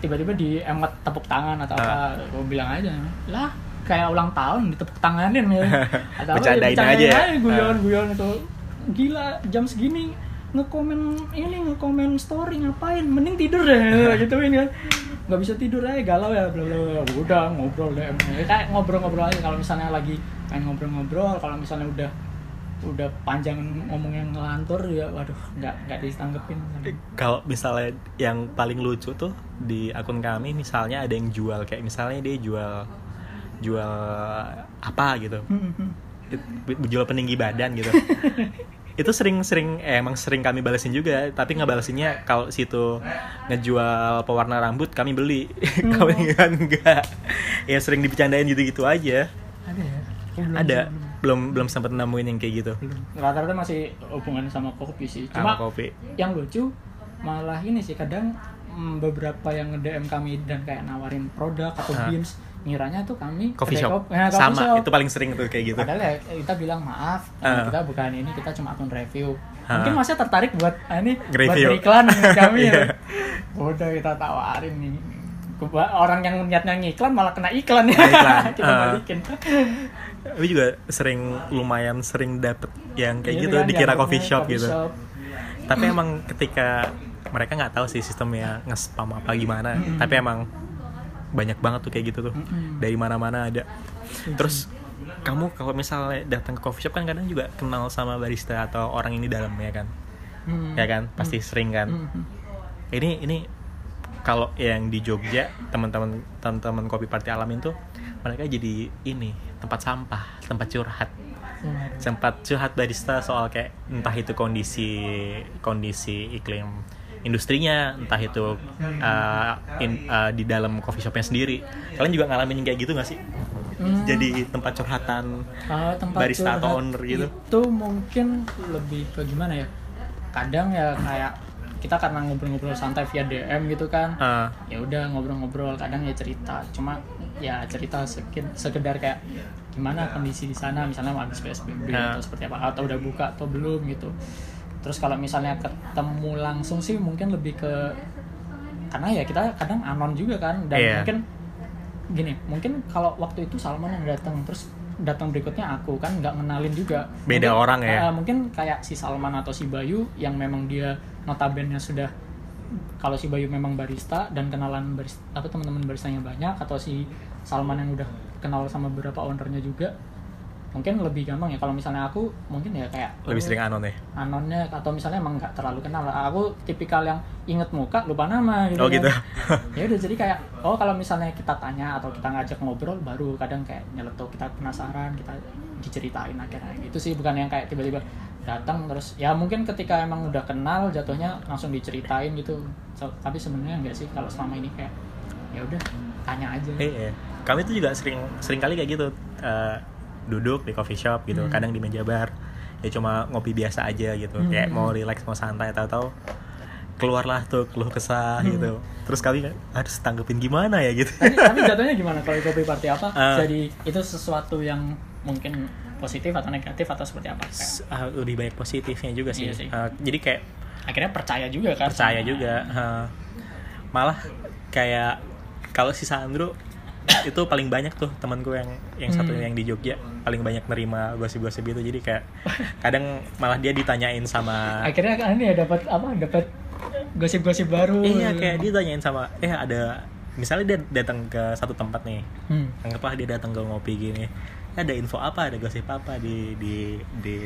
tiba-tiba di emet tepuk tangan atau apa gue bilang aja lah kayak ulang tahun ditepuk tanganin ya. [laughs] Atau Bercandain bercandain aja ya. guyon guyon itu gila jam segini ngekomen ini ngekomen story ngapain? Mending tidur deh. [laughs] Gituin kan. Nggak bisa tidur aja galau ya bla bla bla. Udah ngobrol deh kayak ngobrol-ngobrol aja kalau misalnya lagi pengen ngobrol-ngobrol kalau misalnya udah udah panjang ngomong yang ngelantur ya waduh nggak nggak ditanggepin. Kalau misalnya yang paling lucu tuh di akun kami misalnya ada yang jual kayak misalnya dia jual jual apa gitu. Jual peninggi badan gitu. [laughs] Itu sering-sering eh, emang sering kami balesin juga tapi ngebalesinnya kalau situ ngejual pewarna rambut kami beli. [laughs] Kalau kan enggak ya sering dibicarain gitu-gitu aja. Ada ya? Ada belum belum sempat nemuin yang kayak gitu rata-rata masih hubungan sama kopi sih cuma sama kopi yang lucu malah ini sih kadang mm, beberapa yang nge-DM kami dan kayak nawarin produk atau Hah? beans ngiranya tuh kami coffee shop kop- nah, coffee sama shop. itu paling sering tuh kayak gitu Padahal ya kita bilang maaf, Ah. kita bukan ini, kita cuma akun review. Ah. Mungkin masnya tertarik buat ah, ini buat Nge-review. beriklan dengan [laughs] kami ya. Iya. Udah kita tawarin nih. Orang yang niatnya ngiklan malah kena iklan ya. Kena iklan. [laughs] kita Ah. balikin. Tapi juga sering lumayan sering dapet yang kayak Iya gitu kan, dikira coffee shop gitu. shop. Tapi emang ketika mereka nggak tahu sih sistemnya nge-spam apa gimana. Mm-mm. Tapi emang banyak banget tuh kayak gitu tuh. Mm-mm. Dari mana-mana ada. Terus kamu kalau misalnya datang ke coffee shop kan kadang juga kenal sama barista atau orang ini dalam ya kan. Hmm. Ya kan? Pasti sering kan. Hmm, hmm. Ini ini kalau yang di Jogja teman-teman teman-teman kopi party alamin tuh mereka jadi ini tempat sampah tempat curhat. Waduh. sempat curhat barista soal kayak entah itu kondisi kondisi iklim industrinya entah itu uh, in- uh, di dalam coffee shopnya sendiri. Kalian juga ngalamin kayak gitu gak sih? Hmm. jadi tempat curhatan Kalau tempat barista atau curhat owner gitu? itu mungkin lebih ke gimana ya? Kadang ya kayak kita karena ngobrol-ngobrol santai via DM gitu kan. Uh, ya udah ngobrol-ngobrol kadang ya cerita. Cuma ya cerita seked- sekedar kayak gimana kondisi di sana misalnya mau habis PSBB Nah. atau seperti apa atau udah buka atau belum gitu terus kalau misalnya ketemu langsung sih mungkin lebih ke karena ya kita kadang anon juga kan dan Iya. mungkin gini mungkin kalau waktu itu Salman yang datang terus datang berikutnya aku kan nggak ngenalin juga Beda Mungkin- orang ya? eh, mungkin kayak si Salman atau si Bayu yang memang dia notabene sudah kalau si Bayu memang barista dan kenalan barista apa teman-teman baristanya banyak atau si Salman yang udah kenal sama beberapa ownernya juga mungkin lebih gampang ya. Kalau misalnya aku mungkin ya kayak lebih sering anon ya? Anonnya atau misalnya emang nggak terlalu kenal. Aku tipikal yang inget muka lupa nama gitu oh kan. gitu. [laughs] Ya udah jadi kayak oh kalau misalnya kita tanya atau kita ngajak ngobrol baru kadang kayak nyeletuk kita penasaran kita diceritain akhirnya. Gitu sih bukan yang kayak tiba-tiba datang terus. Ya mungkin ketika emang udah kenal jatuhnya langsung diceritain gitu. So, tapi sebenarnya enggak sih kalau selama ini kayak ya udah tanya aja. Iya, kami tuh juga sering sering kali kayak gitu eh, duduk di coffee shop gitu, Hmm. kadang di meja bar, ya cuma ngopi biasa aja gitu, Hmm. kayak mau relax mau santai tahu-tahu keluarlah tuh keluh kesah Hmm. gitu, terus kami harus tanggepin gimana ya gitu. tapi, tapi jatuhnya gimana kalau kopi party apa Eh. jadi itu sesuatu yang mungkin positif atau negatif atau seperti apa ah, lebih banyak positifnya juga sih. Iya sih. Eh, jadi kayak akhirnya percaya juga kan percaya sama- juga, eh, malah kayak kalau si Sandro itu paling banyak tuh temanku yang yang satu Hmm. yang di Jogja paling banyak nerima gosip-gosip gitu jadi kayak kadang malah dia ditanyain sama akhirnya kan ini ya dapat apa dapat gosip-gosip baru iya kayak dia tanyain sama eh ada misalnya dia datang ke satu tempat nih hmm. anggaplah dia datang ke ngopi gini ada info apa ada gosip apa di di di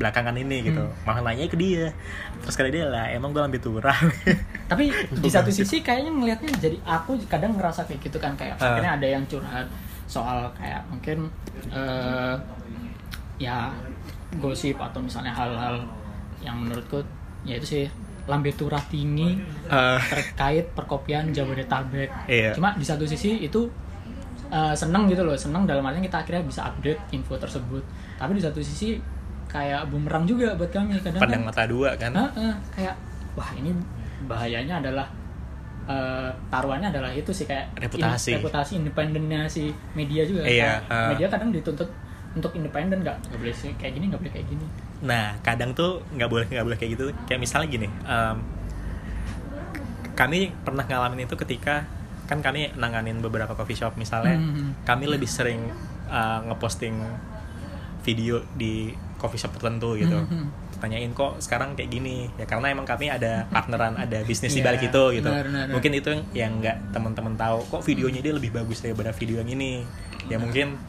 belakangan ini gitu Hmm. malah nanya ke dia terus kali dia lah emang gue lambe turun [laughs] tapi di satu sisi kayaknya ngelihatnya jadi aku kadang ngerasa kayak gitu kan kayak Ah. akhirnya ada yang curhat soal kayak mungkin eh, ya gosip atau misalnya hal-hal yang menurutku ya itu sih lambe turah tinggi Eh, terkait perkopian Jabodetabek. Iya. Cuma di satu sisi itu uh, seneng gitu loh, seneng dalam artian kita akhirnya bisa update info tersebut. Tapi di satu sisi kayak bumerang juga buat kami kadang pandang kan, mata dua kan Heeh, kayak wah ini bahayanya adalah uh, taruhannya adalah itu sih kayak Reputasi. reputasi independennya si media juga. Iya, uh. media kadang dituntut untuk independen nggak nggak boleh sih kayak gini nggak boleh kayak gini. Nah, kadang tuh nggak boleh nggak boleh kayak gitu. Kayak misalnya gini, em, kami pernah ngalamin itu ketika kan kami nanganin beberapa coffee shop misalnya, Hmm. kami lebih sering uh, ngeposting video di coffee shop tertentu gitu. Hmm. Tanyain kok sekarang kayak gini ya karena emang kami ada partneran, ada bisnis di Iya, balik itu gitu. benar, benar. Mungkin itu yang yang nggak teman-teman tahu kok videonya dia lebih bagus daripada video yang ini. Ya mungkin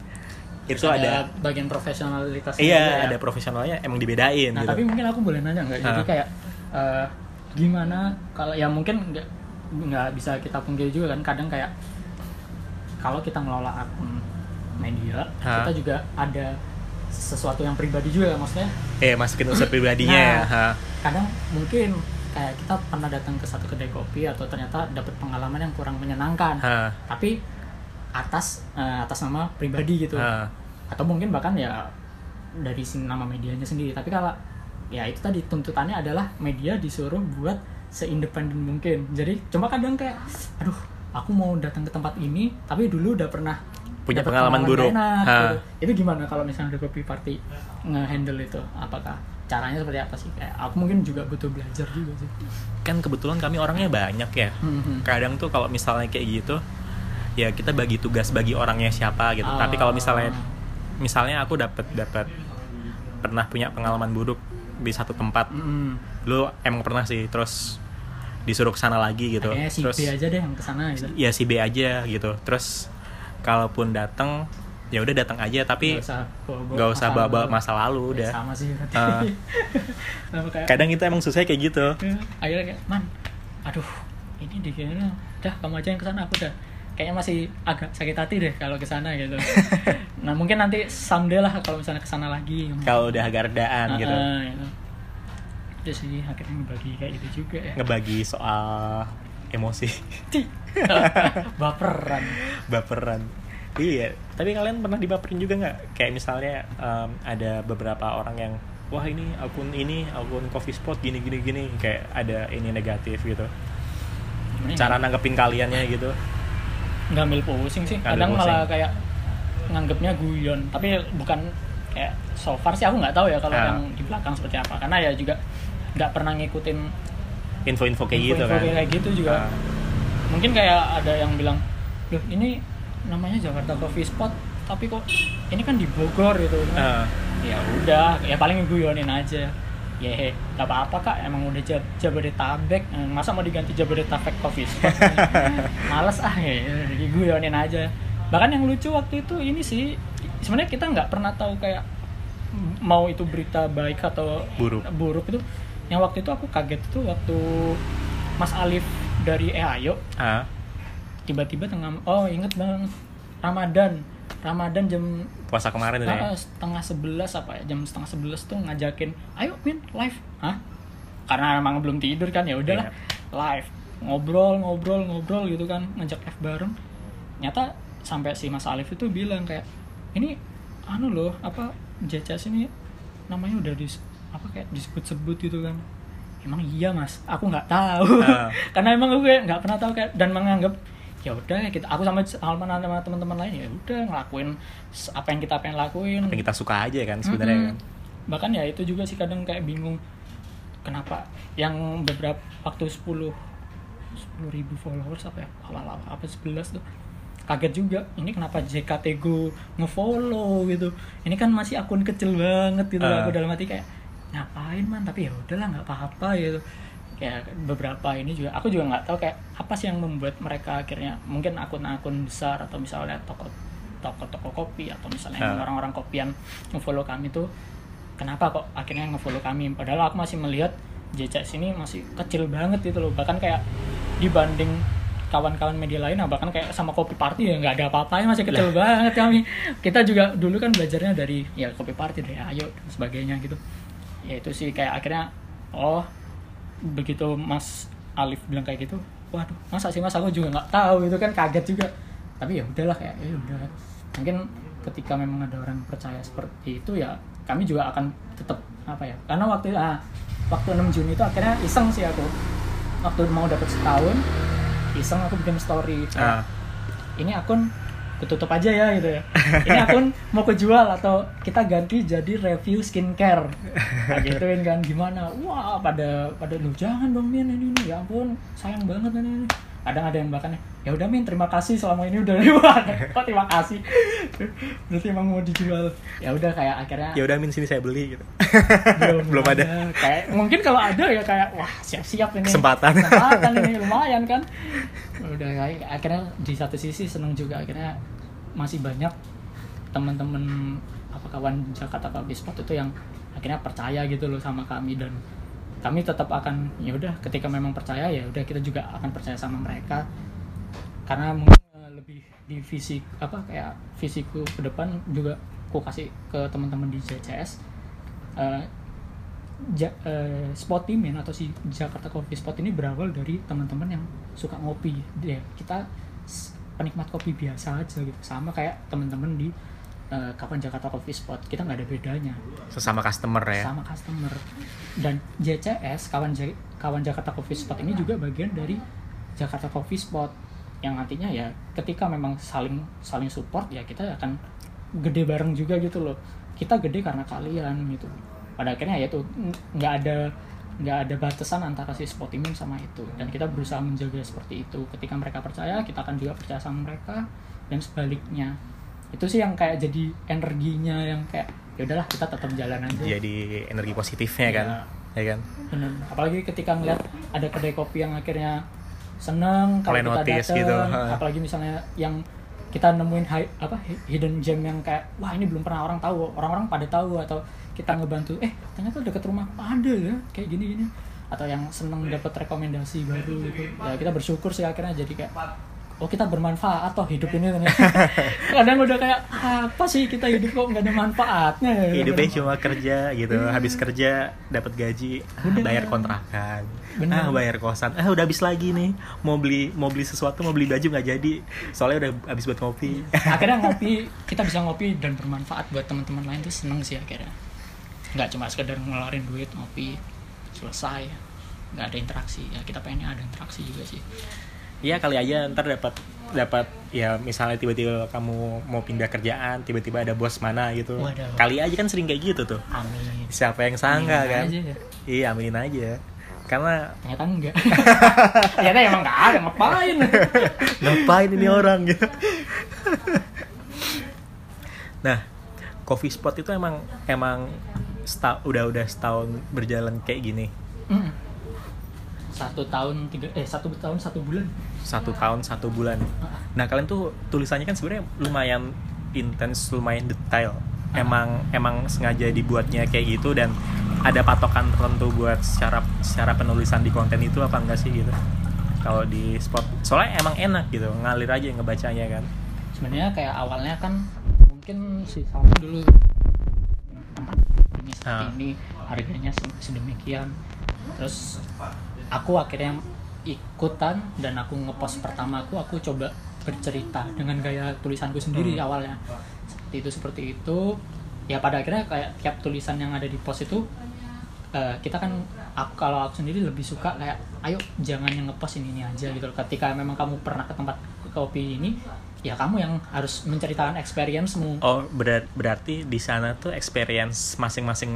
itu ada bagian profesionalitas Iya, ada profesionalnya emang dibedain Nah, gitu. tapi mungkin aku boleh nanya nggak? Jadi Ah. kayak eh, gimana kalau ya mungkin nggak nggak bisa kita pungkiri juga kan kadang kayak kalau kita ngelola akun media Ah. kita juga ada sesuatu yang pribadi juga maksudnya Eh, masukin unsur [clears throat] pribadinya Nah. ya. Ha. kadang mungkin kayak kita pernah datang ke satu kedai kopi atau ternyata dapat pengalaman yang kurang menyenangkan Ha. tapi atas eh, atas nama pribadi gitu Ha. atau mungkin bahkan ya dari nama medianya sendiri tapi kalau ya itu tadi tuntutannya adalah media disuruh buat seindependen mungkin jadi cuma kadang kayak aduh aku mau datang ke tempat ini tapi dulu udah pernah Punya dapet pengalaman buruk. enak, Ha. gitu. itu gimana kalau misalnya ada kopi party nge-handle itu apakah caranya seperti apa sih kayak aku mungkin juga butuh belajar juga sih Kan kebetulan kami orangnya banyak ya. Hmm, Kadang tuh kalau misalnya kayak gitu, ya kita bagi tugas bagi orangnya siapa gitu. Ah. Tapi kalau misalnya misalnya aku dapat dapat pernah punya pengalaman buruk di satu tempat. Hmm. Lu emang pernah sih terus disuruh ke sana lagi gitu. Kayaknya si terus B aja deh yang ke sana gitu ya si B aja gitu. Terus kalaupun datang ya udah datang aja tapi Nggak usah nggak usah masa bawa lalu. masa lalu Ya, udah. sama sih [laughs] kayak Kadang kita emang susah kayak gitu. Ya, akhirnya kayak man aduh ini di kayaknya udah kamu aja yang ke sana aku udah. Kayaknya masih agak sakit hati deh kalau ke sana gitu. [laughs] Nah mungkin nanti someday lah kalau misalnya ke sana lagi kalau udah agak redaan gitu. Ah, gitu. Udah sih akhirnya ngebagi kayak gitu juga ya. Ngebagi soal emosi [laughs] baperan. Baperan. Iya tapi kalian pernah dibaperin juga nggak? Kayak misalnya em, ada beberapa orang yang wah ini akun ini akun coffee spot gini gini gini kayak ada ini negatif gitu. Gimana ya? cara nanggepin kaliannya gitu. nggak ambil pusing sih. Nggak kadang malah kayak nganggepnya guyon. Tapi bukan kayak so far sih aku nggak tahu ya kalau Ah. yang di belakang seperti apa. Karena ya juga nggak pernah ngikutin info-info kayak gitu info-info kan? kayak gitu juga. Ah. Mungkin kayak ada yang bilang loh ini namanya Jakarta Coffee Spot tapi kok ini kan di Bogor gitu Ah. ya udah ya paling guyonin aja. Ya gak apa-apa kak. Emang udah Jab Jabodetabek. Eh, masa mau diganti Jabodetabek Coffee Spot? [laughs] Males ah ya ya, guyonin aja. Bahkan yang lucu waktu itu ini sih sebenarnya kita nggak pernah tahu kayak mau itu berita baik atau Buruk. buruk itu. Yang waktu itu aku kaget itu waktu Mas Alif dari Eh Ayo. Ah. tiba-tiba tengah oh inget banget. Ramadan. Ramadan jam puasa kemarin tuh ya? ah, setengah sebelas apa ya? Jam setengah sebelas tuh ngajakin ayo min live. Hah? Karena emang belum tidur kan ya udahlah. Live. Ngobrol ngobrol ngobrol gitu kan. Ngajak F bareng. Nyata sampai si Mas Alif itu bilang kayak ini anu loh apa JCS ini namanya udah dis apa kayak disebut-sebut gitu kan emang iya mas. Aku nggak tahu. Ah. [laughs] karena emang aku kayak nggak pernah tahu kayak dan menganggap ya udah ya kita aku sama Alman sama teman-teman lain ya udah ngelakuin apa yang kita pengen lakuin. Yang kita suka aja kan sebenarnya Mm-mm. kan. Bahkan ya itu juga sih kadang kayak bingung kenapa yang beberapa waktu 10 10 ribu followers apa ya? Awal-awal apa 11 tuh. Kaget juga ini kenapa JKT Go ngefollow gitu. Ini kan masih akun kecil banget gitu Ah. aku dalam hati kayak ngapain man? Tapi ya udahlah nggak apa-apa gitu. Kayak beberapa ini juga aku juga nggak tahu kayak apa sih yang membuat mereka akhirnya mungkin akun-akun besar atau misalnya toko toko-toko kopi atau misalnya Ah. orang-orang kopian ngefollow kami tuh kenapa kok akhirnya ngefollow kami? Padahal aku masih melihat JCS ini masih kecil banget gitu loh. Bahkan kayak dibanding kawan-kawan media lain nah bahkan kayak sama kopi party ya nggak ada apa-apanya masih kecil banget kami. Kita juga dulu kan belajarnya dari ya kopi party dari ayo dan sebagainya gitu ya itu sih kayak akhirnya oh begitu Mas Alif bilang kayak gitu waduh masa sih mas? Aku juga nggak tahu itu kan kaget juga. Tapi ya udahlah kayak ya udah. Mungkin ketika memang ada orang percaya seperti itu ya kami juga akan tetap apa ya karena waktu ah, waktu 6 Juni itu akhirnya iseng sih aku. Waktu mau dapat setahun iseng aku bikin story. Kayak, Ah. ini akun ketutup aja ya gitu ya. Ini akun mau kejual atau kita ganti jadi review skincare. Nah, gituin kan gimana? Wah pada pada lu jangan dong Min ini, ini ya ampun sayang banget ini, ini. Kadang ada yang bahkan ya udah Min terima kasih selama ini udah lewat. [laughs] Kok terima kasih? Berarti emang mau dijual. Ya udah kayak akhirnya ya udah min sini saya beli gitu. Belum, [laughs] belum ada. kayak mungkin kalau ada ya kayak wah siap-siap ini. Kesempatan. kesempatan ini [laughs] lumayan kan? Udah kayak akhirnya di satu sisi seneng juga akhirnya masih banyak teman-teman apa kawan Jakarta Coffee Spot itu yang akhirnya percaya gitu loh sama kami dan kami tetap akan ya udah ketika memang percaya ya udah kita juga akan percaya sama mereka. Karena mungkin eh, lebih di fisik apa kayak fisikku ke depan juga aku kasih ke teman-teman di JCS eh, ja, eh, Spotimin atau si Jakarta Coffee Spot ini berawal dari teman-teman yang suka ngopi. Ya kita penikmat kopi biasa aja gitu. Sama kayak teman-teman di eh, kapan Jakarta Coffee Spot kita nggak ada bedanya. Sesama customer ya. Sama customer. Dan JCS kawan J- kawan Jakarta Coffee Spot ini juga bagian dari Jakarta Coffee Spot. Yang nantinya ya ketika memang saling saling support ya kita akan gede bareng juga gitu loh. Kita gede karena kalian gitu. Pada akhirnya ya itu n- nggak ada nggak ada batasan antara si Spotimin sama itu. Dan kita berusaha menjaga seperti itu. Ketika mereka percaya kita akan juga percaya sama mereka. Dan sebaliknya itu sih yang kayak jadi energinya yang kayak ya udahlah kita tetap jalan aja. Jadi energi positifnya kan ya kan? Bener. Apalagi ketika ngeliat ada kedai kopi yang akhirnya seneng kalau kita dateng, gitu, apalagi misalnya yang kita nemuin hi- apa hi- hidden gem yang kayak wah ini belum pernah orang tahu, orang-orang pada tahu atau kita ngebantu eh ternyata deket rumah ada ya kayak gini gini atau yang seneng dapat rekomendasi baru gitu. Ya kita bersyukur sih akhirnya jadi kayak oh kita bermanfaat toh hidup ini [laughs] kadang udah kayak apa sih kita hidup kok nggak ada manfaatnya hidupnya cuma kerja gitu habis kerja dapat gaji ah, Udah. bayar kontrakan Bener. ah bayar kosan ah udah habis lagi nih mau beli mau beli sesuatu mau beli baju nggak jadi soalnya udah habis buat ngopi. [laughs] Akhirnya ngopi kita bisa ngopi dan bermanfaat buat teman-teman lain tuh seneng sih akhirnya. Nggak cuma sekedar ngeluarin duit ngopi selesai nggak ada interaksi. Ya kita pengennya ada interaksi juga sih Iya kali aja ntar dapat dapat ya misalnya tiba-tiba kamu mau pindah kerjaan tiba-tiba ada bos mana gitu. Waduh. kali aja kan sering kayak gitu tuh. Amin. Siapa yang sangka Aminin kan? aja ya. iya aminin aja. Karena ternyata enggak. [laughs] Ternyata emang nggak ada ngapain? [laughs] Ngapain ini orang gitu? Nah coffee spot itu emang emang sta- udah udah setahun berjalan kayak gini. Mm. satu tahun tiga eh satu tahun satu bulan satu tahun satu bulan. Nah kalian tuh tulisannya kan sebenarnya lumayan intens lumayan detail. Emang emang sengaja dibuatnya kayak gitu dan ada patokan tertentu buat secara secara penulisan di konten itu apa enggak sih gitu? Kalau di spot soalnya emang enak gitu ngalir aja ngebacanya kan. Sebenarnya kayak awalnya kan mungkin si Salman dulu ini Ah. ini harganya se- sedemikian. Terus aku akhirnya ikutan dan aku ngepost pertama aku aku coba bercerita dengan gaya tulisanku sendiri Hmm. awalnya seperti itu seperti itu ya pada akhirnya kayak tiap tulisan yang ada di post itu eh, kita kan aku kalau aku sendiri lebih suka kayak ayo jangan yang ngepost ini ini aja gitu ketika memang kamu pernah ke tempat kopi ini ya kamu yang harus menceritakan experience-mu oh berar- berarti di sana tuh experience masing-masing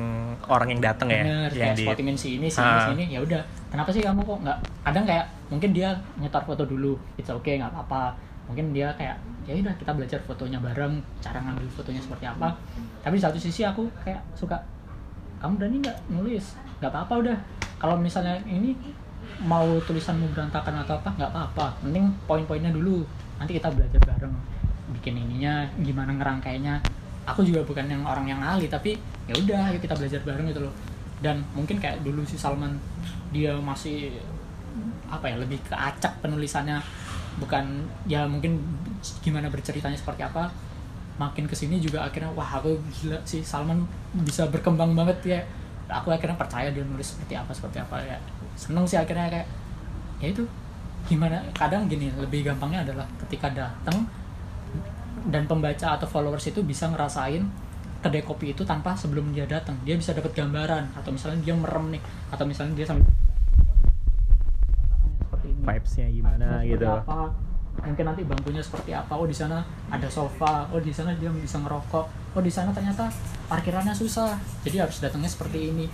orang yang datang ya Bener, yang kayak di spotimin si ini, si ini, si ini, ya udah. Kenapa sih kamu kok nggak? Kadang kayak mungkin dia nyetor foto dulu, it's okay nggak apa-apa. Mungkin dia kayak ya udah kita belajar fotonya bareng, cara ngambil fotonya seperti apa. Tapi di satu sisi aku kayak suka, kamu berani nggak nulis? Nggak apa-apa udah. Kalau misalnya ini mau tulisanmu berantakan atau apa nggak apa-apa. Penting poin-poinnya dulu. Nanti kita belajar bareng. Bikin ininya, gimana ngerangkainya. Aku juga bukan yang orang yang ahli tapi ya udah kita belajar bareng gitu loh dan mungkin kayak dulu si Salman dia masih apa ya lebih ke acak penulisannya. Bukan ya mungkin gimana berceritanya seperti apa. Makin ke sini juga akhirnya wah aku gila si Salman bisa berkembang banget ya. Aku akhirnya percaya dia nulis seperti apa seperti apa ya. Seneng sih akhirnya kayak ya itu. Gimana kadang gini lebih gampangnya adalah ketika datang dan pembaca atau followers itu bisa ngerasain kedai kopi itu tanpa sebelum dia datang dia bisa dapat gambaran atau misalnya dia merem nih atau misalnya dia sambil vibesnya gimana seperti gitu. apa? Mungkin nanti bangkunya seperti apa? Oh di sana ada sofa. Oh di sana dia bisa ngerokok. Oh di sana ternyata parkirannya susah. Jadi harus datangnya seperti ini.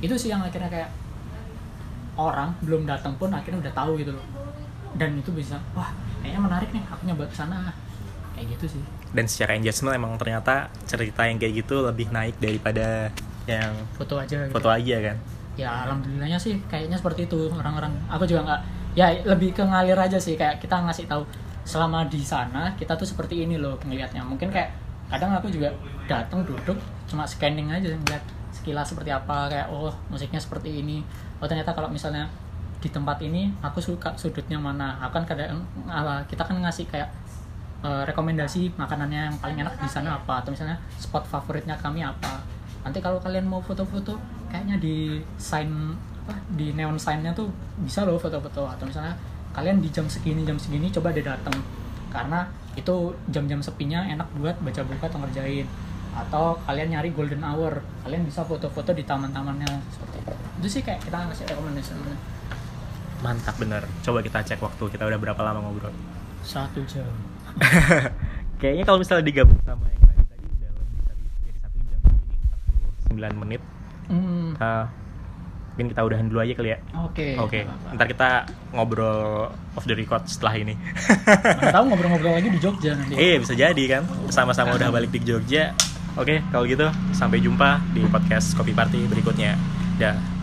Itu sih yang akhirnya kayak orang belum datang pun akhirnya udah tahu gitu loh. Dan itu bisa wah kayaknya menarik nih aku nyoba ke sana. Kayak gitu sih. Dan secara engagement emang ternyata cerita yang kayak gitu lebih naik daripada yang foto aja gitu. foto aja kan? Ya alhamdulillahnya sih kayaknya seperti itu. Orang-orang aku juga nggak ya lebih ke ngalir aja sih kayak kita ngasih tahu selama di sana kita tuh seperti ini loh ngelihatnya. Mungkin kayak kadang aku juga datang duduk cuma scanning aja ngeliat sekilas seperti apa kayak oh musiknya seperti ini. Oh ternyata kalau misalnya di tempat ini aku suka sudutnya mana. Aku kan kadang ala kita kan ngasih kayak eh, rekomendasi makanannya yang paling enak di sana apa atau misalnya spot favoritnya kami apa. Nanti kalau kalian mau foto-foto kayaknya di sign apa di neon signnya tuh bisa loh foto-foto. Atau misalnya kalian di jam segini jam segini coba deh datang. Karena itu jam-jam sepinya enak buat baca buku atau ngerjain. Atau kalian nyari golden hour. Kalian bisa foto-foto di taman-tamannya. Seperti itu. Itu sih kayak kita ngasih rekomendasi. Mantap bener. Coba kita cek waktu. Kita udah berapa lama ngobrol? Satu jam. [laughs] Kayaknya kalau misalnya digabung sama yang tadi tadi udah lebih dari satu jam. Ini 49 menit. Hmm, Ah, mungkin kita udahan dulu aja kali ya. Oke. Oke nggak apa-apa. ntar kita ngobrol off the record setelah ini. Mana tahu ngobrol-ngobrol lagi di Jogja nanti. Eh bisa jadi kan? Sama-sama udah balik di Jogja. Oke kalau gitu sampai jumpa di podcast Kopi Party berikutnya. Dah